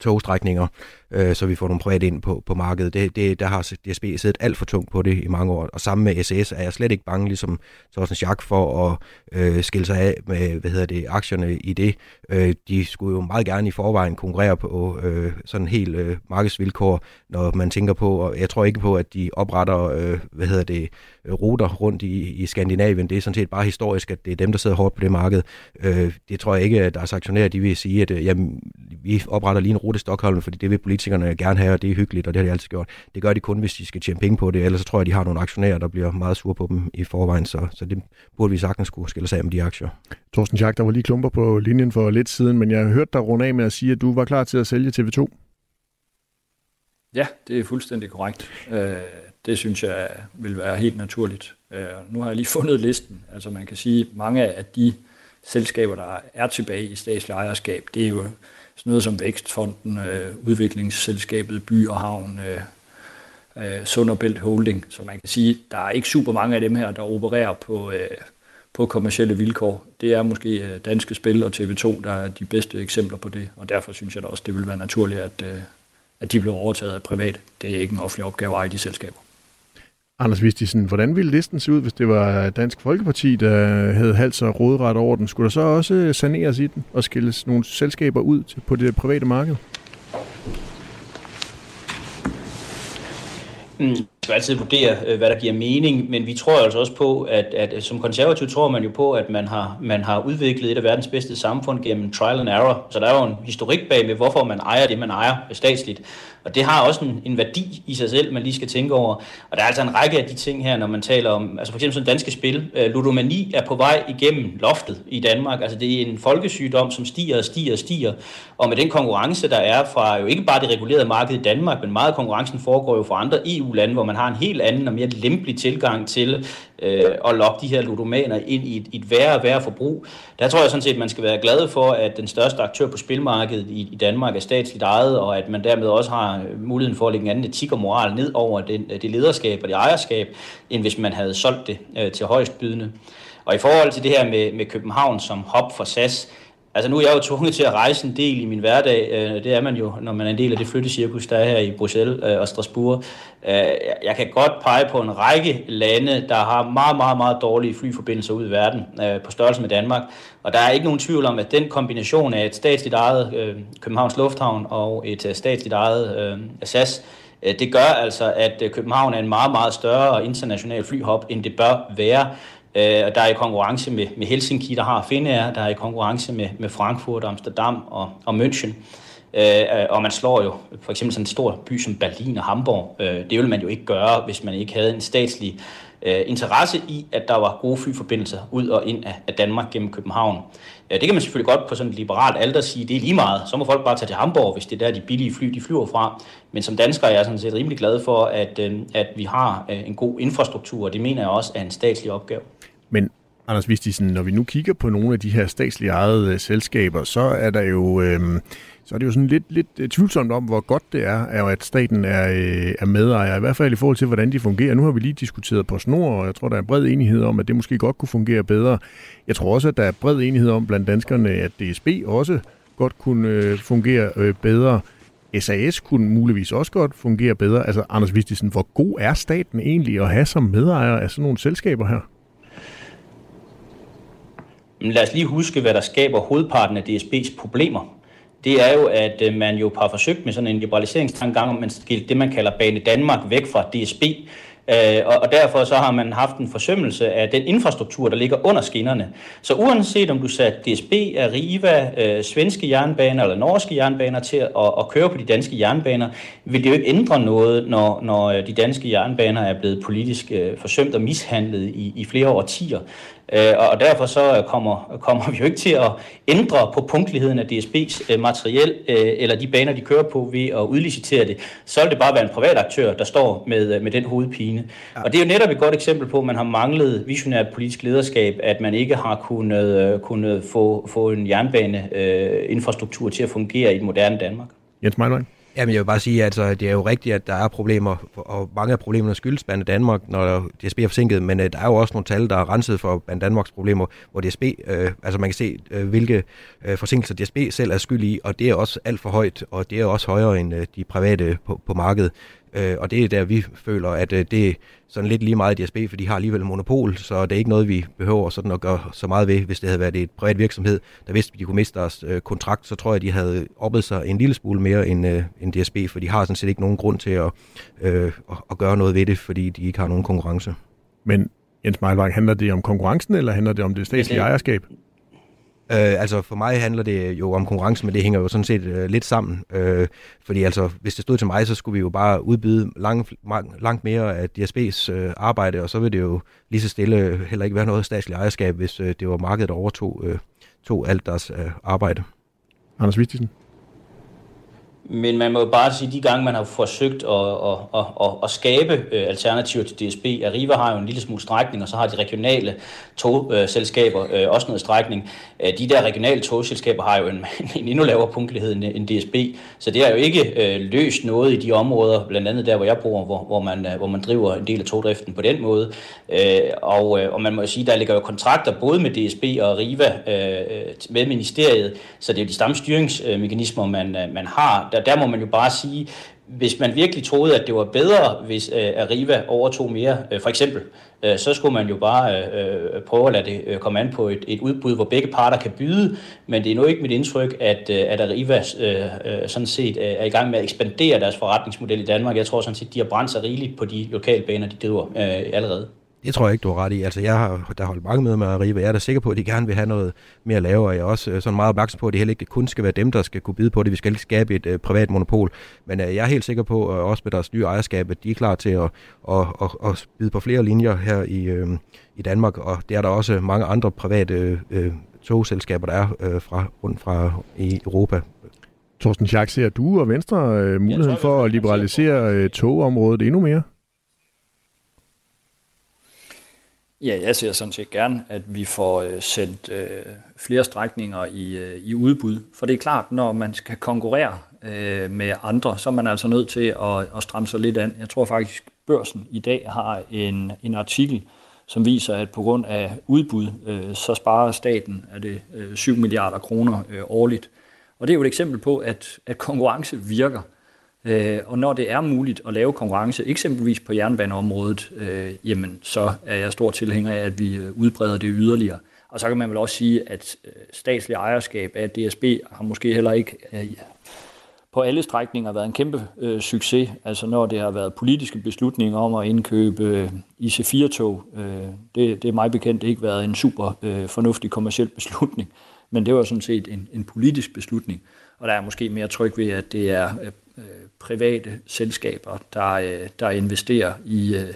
togstrækninger, øh, så vi får nogle private ind på, på markedet. Det, det, der har DSB siddet alt for tungt på det i mange år, og sammen med SAS er jeg slet ikke bange, ligesom Thorsten Schack, for at øh, skille sig af med hvad hedder det, aktierne i det. Øh, de skulle jo meget gerne i forvejen konkurrere på øh, sådan helt øh, markedsvilkår, når man tænker på, og jeg tror ikke på, at de opretter øh, hvad hedder det, ruter rundt i, i Skandinavien. Det er sådan set bare historisk, at det er dem, der sidder hårdt på det marked. Øh, det tror jeg ikke, at deres aktionærer, de vil sige, at øh, jamen, vi opretter lige en rute i Stockholm, fordi det vil politikerne gerne have, og det er hyggeligt, og det har de altid gjort. Det gør de kun, hvis de skal tjene penge på det, ellers så tror jeg, de har nogle aktionærer, der bliver meget sure på dem i forvejen, så, så det burde vi sagtens skulle skille sig af med de aktier. Torsten Schack, der var lige klumper på linjen for lidt siden, men jeg har hørt dig runde af med at sige, at du var klar til at sælge TV2. Ja, det er fuldstændig korrekt. Øh, det synes jeg vil være helt naturligt. Øh, nu har jeg lige fundet listen. Altså man kan sige, at mange af de selskaber, der er tilbage i statslig ejerskab, det er jo sådan noget som Vækstfonden, øh, Udviklingsselskabet By og Havn, øh, øh, Sunderbælt Holding. Så man kan sige, der er ikke super mange af dem her, der opererer på, øh, på kommersielle vilkår. Det er måske øh, Danske Spil og TV2, der er de bedste eksempler på det, og derfor synes jeg da også, det vil være naturligt, at, øh, at de bliver overtaget af privat. Det er ikke en offentlig opgave at eje de selskaber. Anders Vistisen, hvordan ville listen se ud, hvis det var Dansk Folkeparti, der havde hals og rådret over den? Skulle der så også saneres i den og skilles nogle selskaber ud på det private marked? Mm, skal altid vurdere, øh, hvad der giver mening, men vi tror altså også på, at, at som konservativ tror man jo på, at man har, man har udviklet et af verdens bedste samfund gennem trial and error. Så der er jo en historik bag med, hvorfor man ejer det, man ejer statsligt. Og det har også en, en værdi i sig selv, man lige skal tænke over. Og der er altså en række af de ting her, når man taler om, altså for eksempel sådan danske spil. Øh, ludomani er på vej igennem loftet i Danmark. Altså det er en folkesygdom, som stiger og stiger og stiger. Og med den konkurrence, der er fra jo ikke bare det regulerede marked i Danmark, men meget konkurrencen foregår jo fra andre EU-lande, hvor man har en helt anden og mere lempelig tilgang til øh, at lokke de her ludomaner ind i et, et værre og værre forbrug. Der tror jeg sådan set, at man skal være glad for, at den største aktør på spilmarkedet i, i Danmark er statsligt ejet, og at man dermed også har muligheden for at lægge en anden etik og moral ned over den, det lederskab og det ejerskab, end hvis man havde solgt det øh, til højstbydende. Og i forhold til det her med, med København som hop for SAS, Altså nu er jeg jo tvunget til at rejse en del i min hverdag. Øh, det er man jo, når man er en del af det flyttecirkus, der er her i Bruxelles øh, og Strasbourg. Øh, jeg kan godt pege på en række lande, der har meget, meget, meget dårlige flyforbindelser ud i verden på størrelse med Danmark. Og der er ikke nogen tvivl om, at den kombination af et statsligt ejet Københavns Lufthavn og et statsligt ejet SAS, det gør altså, at København er en meget, meget større international flyhop, end det bør være. Øh, og der er i konkurrence med, med Helsinki, der har Finnair, der er i konkurrence med, med Frankfurt, Amsterdam og, og München. Øh, og man slår jo for eksempel sådan en stor by som Berlin og Hamburg. Øh, det ville man jo ikke gøre, hvis man ikke havde en statslig øh, interesse i, at der var gode flyforbindelser ud og ind af, af Danmark gennem København. Øh, det kan man selvfølgelig godt på sådan et liberalt alder sige, det er lige meget. Så må folk bare tage til Hamburg, hvis det er der de billige fly, de flyver fra. Men som dansker er jeg sådan set rimelig glad for, at, øh, at vi har øh, en god infrastruktur, og det mener jeg også er en statslig opgave. Men Anders Vistisen, når vi nu kigger på nogle af de her statslige ejede øh, selskaber, så er der jo øh, så er det jo sådan lidt, lidt øh, tvivlsomt om, hvor godt det er, er at staten er, øh, er medejer, i hvert fald i forhold til, hvordan de fungerer. Nu har vi lige diskuteret på snor, og jeg tror, der er bred enighed om, at det måske godt kunne fungere bedre. Jeg tror også, at der er bred enighed om blandt danskerne, at DSB også godt kunne øh, fungere øh, bedre. SAS kunne muligvis også godt fungere bedre. Altså, Anders Vistisen, hvor god er staten egentlig at have som medejer af sådan nogle selskaber her? Men lad os lige huske, hvad der skaber hovedparten af DSB's problemer. Det er jo, at øh, man jo har forsøgt med sådan en liberaliseringstankegang, om man skilte det, man kalder Bane Danmark væk fra DSB, øh, og derfor så har man haft en forsømmelse af den infrastruktur, der ligger under skinnerne. Så uanset om du satte DSB, Arriva, øh, svenske jernbaner eller norske jernbaner til at, at køre på de danske jernbaner, vil det jo ikke ændre noget, når, når de danske jernbaner er blevet politisk forsømt og mishandlet i, i flere årtier. Øh, og derfor så kommer, kommer vi jo ikke til at ændre på punktligheden af DSB's øh, materiel øh, eller de baner, de kører på ved at udlicitere det. Så vil det bare være en privat aktør, der står med, med den hovedpine. Ja. Og det er jo netop et godt eksempel på, at man har manglet visionært politisk lederskab, at man ikke har kunnet, kunnet få, få en jernbaneinfrastruktur til at fungere i et moderne Danmark. Jens Meinlein. Jamen, jeg vil bare sige, at altså, det er jo rigtigt, at der er problemer, og mange af problemerne skyldes Bande Danmark, når DSB er forsinket, men uh, der er jo også nogle tal, der er renset for Bande Danmarks problemer, hvor DSB, uh, øh, altså man kan se, uh, hvilke uh, forsinkelser DSB selv er skyld i, og det er også alt for højt, og det er også højere end uh, de private på, på markedet. Øh, og det er der, vi føler, at øh, det er sådan lidt lige meget i DSB, for de har alligevel monopol, så det er ikke noget, vi behøver sådan at gøre så meget ved. Hvis det havde været et privat virksomhed, der vidste, at de kunne miste deres øh, kontrakt, så tror jeg, at de havde oppet sig en lille smule mere end, øh, end DSB, for de har sådan set ikke nogen grund til at, øh, at gøre noget ved det, fordi de ikke har nogen konkurrence. Men Jens Meilvang, handler det om konkurrencen, eller handler det om det statslige ejerskab? Øh, altså for mig handler det jo om konkurrence, men det hænger jo sådan set øh, lidt sammen. Øh, fordi altså, hvis det stod til mig, så skulle vi jo bare udbyde langt, langt mere af DSB's øh, arbejde, og så ville det jo lige så stille heller ikke være noget statsligt ejerskab, hvis øh, det var markedet, der overtog øh, tog alt deres øh, arbejde. Anders Vistisen? Men man må jo bare sige, at de gange, man har forsøgt at, at, at, at, at skabe øh, alternativer til DSB, Arriva har jo en lille smule strækning, og så har de regionale togselskaber øh, også noget strækning. Øh, de der regionale togselskaber har jo en, en endnu lavere punktlighed end DSB, så det har jo ikke løst noget i de områder, blandt andet der, hvor jeg bor, hvor, hvor, man, hvor man driver en del af togdriften på den måde. Og, og man må jo sige, der ligger jo kontrakter både med DSB og Arriva med ministeriet, så det er jo de samme styringsmekanismer, man, man har der, der må man jo bare sige, hvis man virkelig troede, at det var bedre, hvis øh, Arriva overtog mere, øh, for eksempel, øh, så skulle man jo bare øh, prøve at lade det øh, komme an på et, et udbud, hvor begge parter kan byde, men det er nu ikke mit indtryk, at, øh, at Arriva øh, øh, sådan set øh, er i gang med at ekspandere deres forretningsmodel i Danmark. Jeg tror sådan set, de har brændt sig rigeligt på de lokalbaner, de driver øh, allerede. Det tror jeg ikke, du har ret i. Altså, jeg har der holdt mange med med Arriva. Jeg er da sikker på, at de gerne vil have noget mere at lave, og jeg er også øh, sådan meget opmærksom på, at det heller ikke kun skal være dem, der skal kunne byde på det. Vi skal ikke skabe et uh, privat monopol. Men uh, jeg er helt sikker på, uh, også med deres nye ejerskab, at de er klar til at, at, at, at byde på flere linjer her i, uh, i Danmark, og det er der også mange andre private uh, togselskaber, der er uh, fra, rundt fra i Europa. Torsten Schack, ser du og Venstre uh, muligheden for at liberalisere uh, togområdet endnu mere? Ja, jeg ser sådan set gerne, at vi får øh, sendt øh, flere strækninger i, øh, i udbud. For det er klart, når man skal konkurrere øh, med andre, så er man altså nødt til at, at stramme sig lidt an. Jeg tror faktisk, børsen i dag har en, en artikel, som viser, at på grund af udbud, øh, så sparer staten er det, øh, 7 milliarder kroner øh, årligt. Og det er jo et eksempel på, at, at konkurrence virker. Øh, og når det er muligt at lave konkurrence, eksempelvis på jernbaneområdet, øh, jamen så er jeg stor tilhænger af, at vi øh, udbreder det yderligere. Og så kan man vel også sige, at øh, statslig ejerskab af DSB har måske heller ikke øh, på alle strækninger været en kæmpe øh, succes. Altså når det har været politiske beslutninger om at indkøbe øh, IC4-tog, øh, det, det er mig bekendt ikke været en super øh, fornuftig kommersiel beslutning, men det var sådan set en, en politisk beslutning. Og der er måske mere tryg ved, at det er øh, øh, private selskaber, der, øh, der investerer i, øh,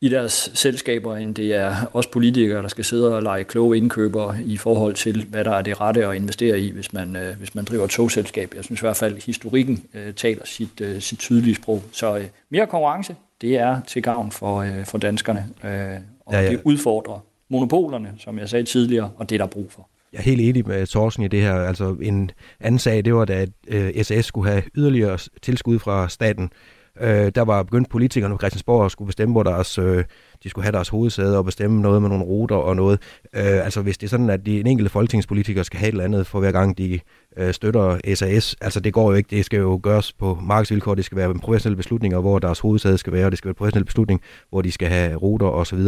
i deres selskaber, end det er os politikere, der skal sidde og lege kloge indkøber i forhold til, hvad der er det rette at investere i, hvis man, øh, hvis man driver et togselskab. Jeg synes i hvert fald, at historikken taler sit, sit tydelige sprog. Så mere konkurrence, det er til gavn for, for danskerne, og ja, ja. det udfordrer monopolerne, som jeg sagde tidligere, og det er der brug for. Jeg er helt enig med Thorsen i det her. Altså en anden sag, det var da øh, SAS skulle have yderligere tilskud fra staten. Øh, der var begyndt politikerne på Christiansborg at skulle bestemme, hvor deres, øh, de skulle have deres hovedsæde og bestemme noget med nogle ruter og noget. Øh, altså hvis det er sådan, at de en enkelte folketingspolitiker skal have et eller andet for hver gang, de øh, støtter SAS, altså det går jo ikke. Det skal jo gøres på markedsvilkår. Det skal være professionelle beslutninger, hvor deres hovedsæde skal være, og det skal være en professionel beslutning, hvor de skal have ruter osv.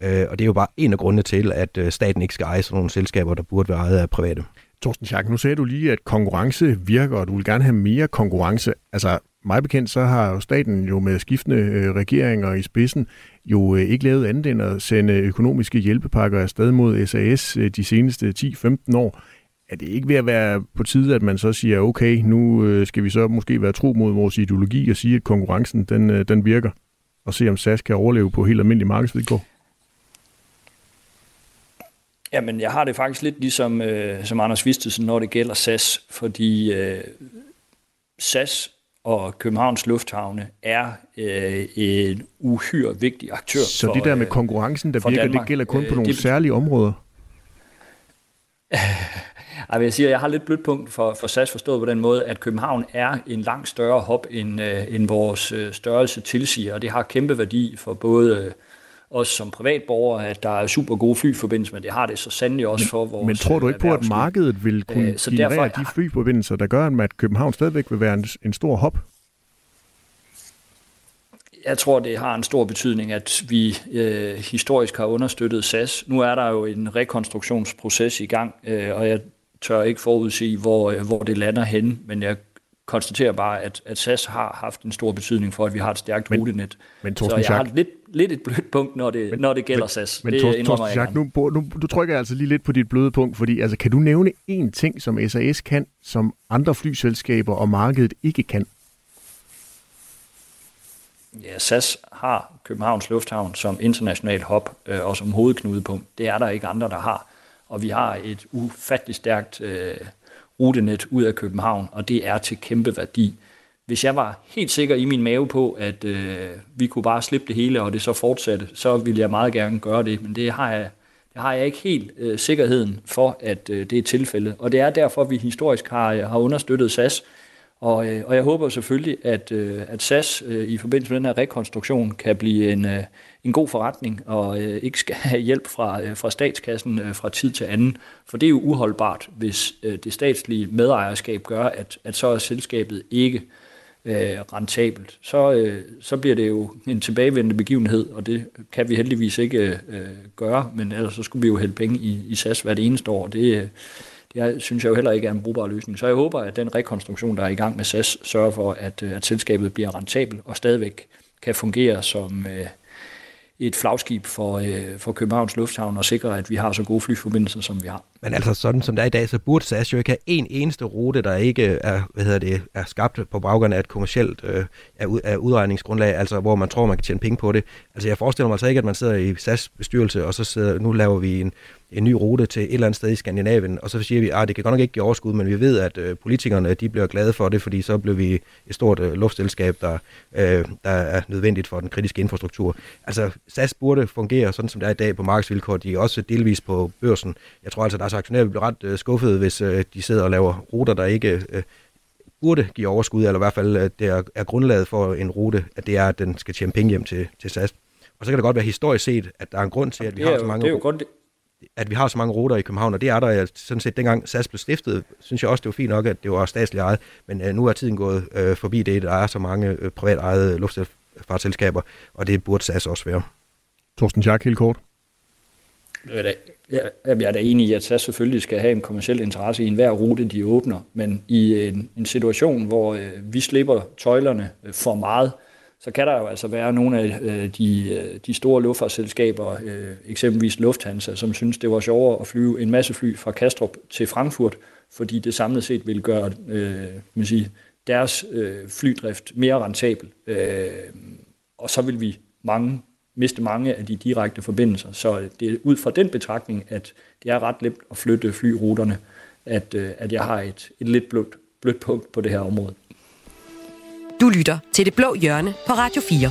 Øh, og det er jo bare en af grundene til, at øh, staten ikke skal eje sådan nogle selskaber, der burde være ejet af private. Torsten Schack, nu sagde du lige, at konkurrence virker, og du vil gerne have mere konkurrence. Altså, mig bekendt, så har jo staten jo med skiftende øh, regeringer i spidsen jo øh, ikke lavet andet end at sende økonomiske hjælpepakker afsted mod SAS øh, de seneste 10-15 år. Er det ikke ved at være på tide, at man så siger, okay, nu øh, skal vi så måske være tro mod vores ideologi og sige, at konkurrencen den, øh, den virker, og se om SAS kan overleve på helt almindelige markedsvilkår? Jamen, jeg har det faktisk lidt ligesom øh, som Anders Vistesen, når det gælder SAS, fordi øh, SAS og Københavns Lufthavne er øh, en uhyre vigtig aktør Så for, det der med øh, konkurrencen, der virker, Danmark, det gælder kun på øh, nogle det, særlige områder? Jeg vil sige, jeg har lidt blødt punkt for, for SAS forstået på den måde, at København er en langt større hop, end, øh, end vores øh, størrelse tilsiger, og det har kæmpe værdi for både øh, os som privatborgere, at der er super gode flyforbindelser, men det har det så sandelig også men, for vores Men tror du ikke på, at markedet vil kunne øh, generere derfor, de flyforbindelser, der gør, at København stadigvæk vil være en, en stor hop? Jeg tror, det har en stor betydning, at vi øh, historisk har understøttet SAS. Nu er der jo en rekonstruktionsproces i gang, øh, og jeg tør ikke forudsige, hvor, øh, hvor det lander hen, men jeg konstaterer bare, at, at SAS har haft en stor betydning for, at vi har et stærkt men, rutenet. Men, så jeg har lidt, lidt et blødt punkt, når det, men, når det gælder men, SAS. Men det Torsten, Torsten Schack, nu, nu, du trykker altså lige lidt på dit bløde punkt, fordi altså, kan du nævne én ting, som SAS kan, som andre flyselskaber og markedet ikke kan? Ja, SAS har Københavns Lufthavn som international hop øh, og som hovedknudepunkt. Det er der ikke andre, der har. Og vi har et ufattelig stærkt øh, rutenet ud af København, og det er til kæmpe værdi. Hvis jeg var helt sikker i min mave på, at øh, vi kunne bare slippe det hele, og det så fortsatte, så ville jeg meget gerne gøre det, men det har jeg, det har jeg ikke helt øh, sikkerheden for, at øh, det er tilfældet. Og det er derfor, vi historisk har, øh, har understøttet SAS, og, øh, og jeg håber selvfølgelig, at, øh, at SAS øh, i forbindelse med den her rekonstruktion kan blive en, øh, en god forretning, og øh, ikke skal have hjælp fra, øh, fra statskassen øh, fra tid til anden. For det er jo uholdbart, hvis øh, det statslige medejerskab gør, at, at så er selskabet ikke øh, Øh, rentabelt. Så, øh, så bliver det jo en tilbagevendende begivenhed, og det kan vi heldigvis ikke øh, gøre, men ellers så skulle vi jo hælde penge i, i SAS hvert eneste år. Det, øh, det synes jeg jo heller ikke er en brugbar løsning. Så jeg håber, at den rekonstruktion, der er i gang med SAS, sørger for, at, øh, at selskabet bliver rentabelt og stadigvæk kan fungere som øh, et flagskib for, øh, for Københavns Lufthavn og sikre, at vi har så gode flyforbindelser, som vi har. Men altså sådan som der er i dag, så burde SAS jo ikke have en eneste rute, der ikke er, hvad hedder det, er skabt på baggrund af et kommersielt øh, af, af udregningsgrundlag, altså hvor man tror, man kan tjene penge på det. Altså jeg forestiller mig altså ikke, at man sidder i SAS bestyrelse, og så sidder, nu laver vi en en ny rute til et eller andet sted i Skandinavien, og så siger vi, at ah, det kan godt nok ikke give overskud, men vi ved, at øh, politikerne de bliver glade for det, fordi så bliver vi et stort øh, luftselskab, der, øh, der er nødvendigt for den kritiske infrastruktur. Altså, SAS burde fungere sådan, som det er i dag på markedsvilkår. De er også delvis på børsen. Jeg tror altså, at deres aktionærer bliver ret øh, skuffede, hvis øh, de sidder og laver ruter, der ikke øh, burde give overskud, eller i hvert fald at det er, er grundlaget for en rute, at det er, at den skal tjene penge hjem til, til SAS. Og så kan det godt være historisk set, at der er en grund til, at vi har så mange... Det er jo godt, at vi har så mange ruter i København, og det er der sådan set dengang SAS blev stiftet, synes jeg også, det var fint nok, at det var statsligt ejet, men øh, nu er tiden gået øh, forbi det, der er så mange øh, privat ejede luftfartsselskaber, og det burde SAS også være. Torsten Schack, helt kort. Jeg er da enig i, at SAS selvfølgelig skal have en kommersiel interesse i enhver rute, de åbner, men i en, en situation, hvor øh, vi slipper tøjlerne øh, for meget, så kan der jo altså være nogle af øh, de, øh, de store luftfartsselskaber, øh, eksempelvis Lufthansa, som synes, det var sjovere at flyve en masse fly fra Kastrup til Frankfurt, fordi det samlet set vil gøre øh, man sige, deres øh, flydrift mere rentabel. Øh, og så vil vi mange miste mange af de direkte forbindelser. Så det er ud fra den betragtning, at det er ret nemt at flytte flyruterne, at, øh, at jeg har et, et lidt blødt, blødt punkt på det her område. Du lytter til Det Blå Hjørne på Radio 4.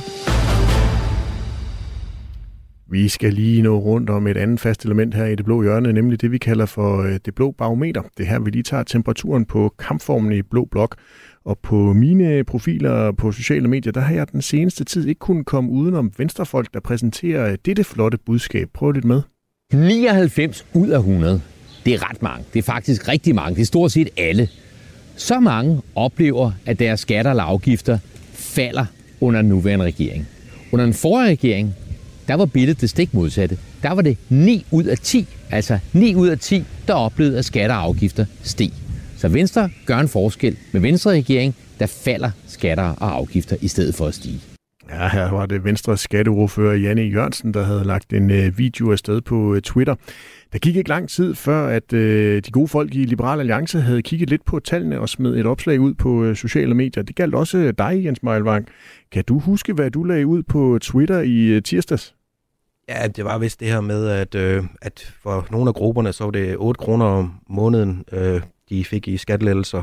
Vi skal lige nå rundt om et andet fast element her i det blå hjørne, nemlig det, vi kalder for øh, det blå barometer. Det her, vi lige tager temperaturen på kampformen i blå blok. Og på mine profiler på sociale medier, der har jeg den seneste tid ikke kunnet komme udenom venstrefolk, der præsenterer dette flotte budskab. Prøv lidt med. 99 ud af 100. Det er ret mange. Det er faktisk rigtig mange. Det er stort set alle. Så mange oplever, at deres skatter eller afgifter falder under den nuværende regering. Under den forrige regering, der var billedet det stik modsatte. Der var det 9 ud af 10, altså 9 ud af 10, der oplevede, at skatter og afgifter steg. Så Venstre gør en forskel. Med Venstre regering, der falder skatter og afgifter i stedet for at stige. Ja, her var det Venstres skatteordfører Janne Jørgensen, der havde lagt en øh, video afsted på øh, Twitter. Der gik ikke lang tid før, at øh, de gode folk i Liberal Alliance havde kigget lidt på tallene og smed et opslag ud på øh, sociale medier. Det galt også øh, dig, Jens Meilvang. Kan du huske, hvad du lagde ud på øh, Twitter i øh, tirsdags? Ja, det var vist det her med, at, øh, at for nogle af grupperne, så var det 8 kroner om måneden, øh, de fik i skattelettelser.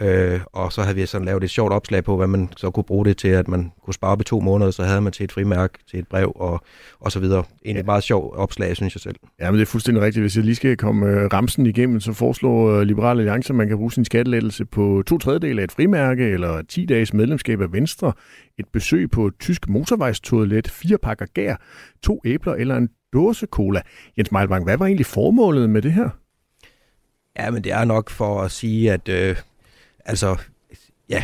Øh, og så havde vi sådan lavet et sjovt opslag på, hvad man så kunne bruge det til, at man kunne spare op i to måneder, så havde man til et frimærk, til et brev og, og så videre. En ja. meget sjov opslag, synes jeg selv. Ja, men det er fuldstændig rigtigt. Hvis jeg lige skal komme øh, ramsen igennem, så foreslår øh, Liberale Alliance, at man kan bruge sin skattelettelse på to tredjedel af et frimærke, eller 10 dages medlemskab af Venstre, et besøg på et tysk motorvejstoilet, fire pakker gær, to æbler eller en dåse cola. Jens Meilbank, hvad var egentlig formålet med det her? Ja, men det er nok for at sige, at øh, altså, ja,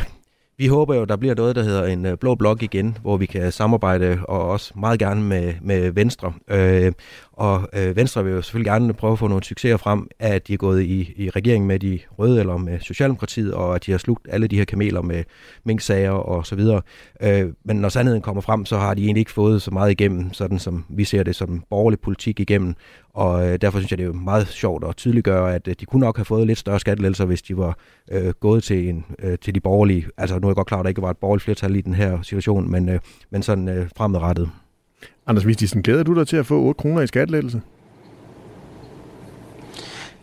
vi håber jo, der bliver noget, der hedder en øh, blå blok igen, hvor vi kan samarbejde, og også meget gerne med, med Venstre. Øh, og øh, Venstre vil jo selvfølgelig gerne prøve at få nogle succeser frem, at de er gået i, i regering med de røde eller med Socialdemokratiet, og at de har slugt alle de her kameler med minksager og så videre. Øh, men når sandheden kommer frem, så har de egentlig ikke fået så meget igennem, sådan som vi ser det som borgerlig politik igennem. Og øh, derfor synes jeg, det er meget sjovt at tydeliggøre, at øh, de kunne nok have fået lidt større skattelettelser, hvis de var øh, gået til, en, øh, til de borgerlige. Altså nu er jeg godt klar, at der ikke var et borgerligt flertal i den her situation, men, øh, men sådan øh, fremadrettet. Anders Vistisen, glæder du dig til at få 8 kroner i skattelettelse?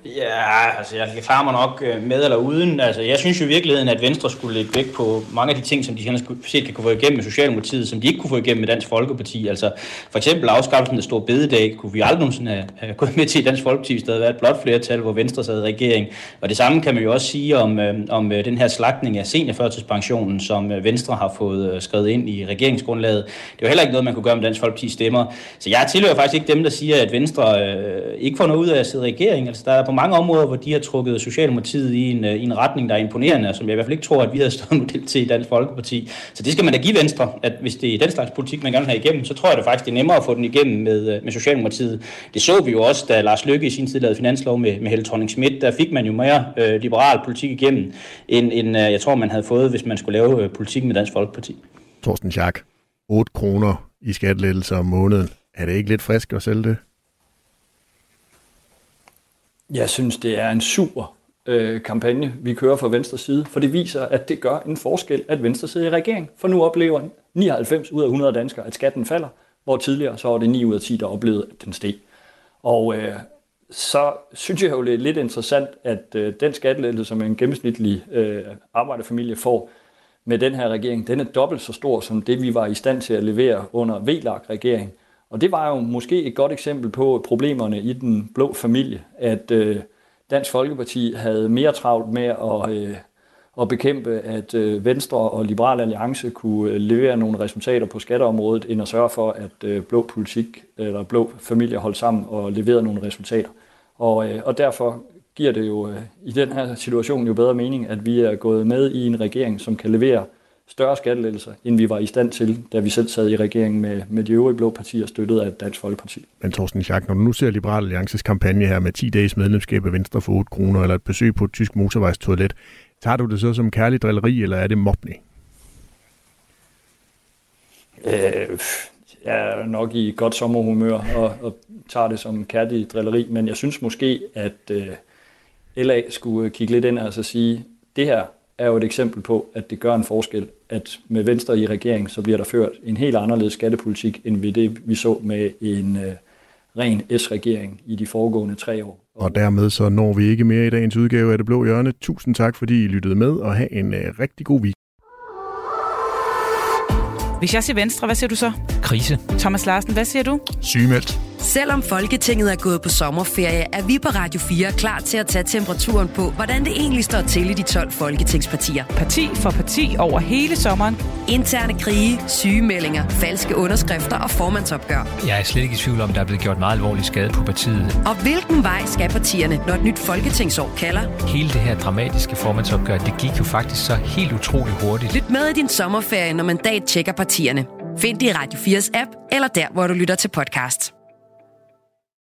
Ja, altså jeg kan klare mig nok øh, med eller uden. Altså jeg synes jo i virkeligheden, at Venstre skulle lægge væk på mange af de ting, som de set kan få igennem med Socialdemokratiet, som de ikke kunne få igennem med Dansk Folkeparti. Altså for eksempel afskaffelsen af Stor Bededag kunne vi aldrig nogensinde have, have gået med til i Dansk Folkeparti, hvis der havde været et blot flertal, hvor Venstre sad i regering. Og det samme kan man jo også sige om, øh, om øh, den her slagtning af seniorførtidspensionen, som øh, Venstre har fået skrevet ind i regeringsgrundlaget. Det var heller ikke noget, man kunne gøre med Dansk Folkeparti stemmer. Så jeg tilhører faktisk ikke dem, der siger, at Venstre øh, ikke får noget ud af at sidde i regering. Altså der er på mange områder, hvor de har trukket Socialdemokratiet i en, øh, i en retning, der er imponerende, som jeg i hvert fald ikke tror, at vi havde stået model til i Dansk Folkeparti. Så det skal man da give Venstre, at hvis det er den slags politik, man gerne vil have igennem, så tror jeg det faktisk, det er nemmere at få den igennem med, øh, med Socialdemokratiet. Det så vi jo også, da Lars Løkke i sin tid lavede finanslov med, med Helle thorning Schmidt. Der fik man jo mere øh, liberal politik igennem, end, end øh, jeg tror, man havde fået, hvis man skulle lave øh, politik med Dansk Folkeparti. Torsten Schack, 8 kroner i skattelettelser om måneden. Er det ikke lidt frisk at sælge det? Jeg synes, det er en super øh, kampagne, vi kører fra venstre side, for det viser, at det gør en forskel, at venstre sidder i regering. For nu oplever 99 ud af 100 danskere, at skatten falder, hvor tidligere så var det 9 ud af 10, der oplevede, at den steg. Og øh, så synes jeg jo, det er lidt interessant, at øh, den skattelettelse, som en gennemsnitlig øh, arbejderfamilie får med den her regering, den er dobbelt så stor som det, vi var i stand til at levere under VLAG-regeringen. Og det var jo måske et godt eksempel på problemerne i den blå familie, at øh, Dansk Folkeparti havde mere travlt med at, øh, at bekæmpe, at øh, Venstre og Liberal Alliance kunne øh, levere nogle resultater på skatteområdet, end at sørge for, at øh, blå politik eller blå familie holdt sammen og leverede nogle resultater. Og, øh, og derfor giver det jo øh, i den her situation jo bedre mening, at vi er gået med i en regering, som kan levere større skattelettelser, end vi var i stand til, da vi selv sad i regeringen med, med de øvrige blå partier, støttet af Dansk Folkeparti. Men Thorsten Schack, når du nu ser Liberal Alliances kampagne her med 10 dages medlemskab af Venstre for 8 kroner, eller et besøg på et tysk motorvejstoilet, tager du det så som kærlig drilleri, eller er det mobning? Øh, jeg er nok i godt sommerhumør og, og tager det som kærlig drilleri, men jeg synes måske, at øh, LA skulle kigge lidt ind og så sige, det her er jo et eksempel på, at det gør en forskel, at med Venstre i regering, så bliver der ført en helt anderledes skattepolitik, end vi det, vi så med en øh, ren S-regering i de foregående tre år. Og dermed så når vi ikke mere i dagens udgave af Det Blå Hjørne. Tusind tak, fordi I lyttede med, og have en øh, rigtig god weekend. Hvis jeg siger Venstre, hvad siger du så? Krise. Thomas Larsen, hvad siger du? Sygemeldt. Selvom Folketinget er gået på sommerferie, er vi på Radio 4 klar til at tage temperaturen på, hvordan det egentlig står til i de 12 folketingspartier. Parti for parti over hele sommeren. Interne krige, sygemeldinger, falske underskrifter og formandsopgør. Jeg er slet ikke i tvivl om, der er blevet gjort meget alvorlig skade på partiet. Og hvilken vej skal partierne, når et nyt folketingsår kalder? Hele det her dramatiske formandsopgør, det gik jo faktisk så helt utroligt hurtigt. Lyt med i din sommerferie, når mandat tjekker partierne. Find det i Radio 4's app, eller der, hvor du lytter til podcast.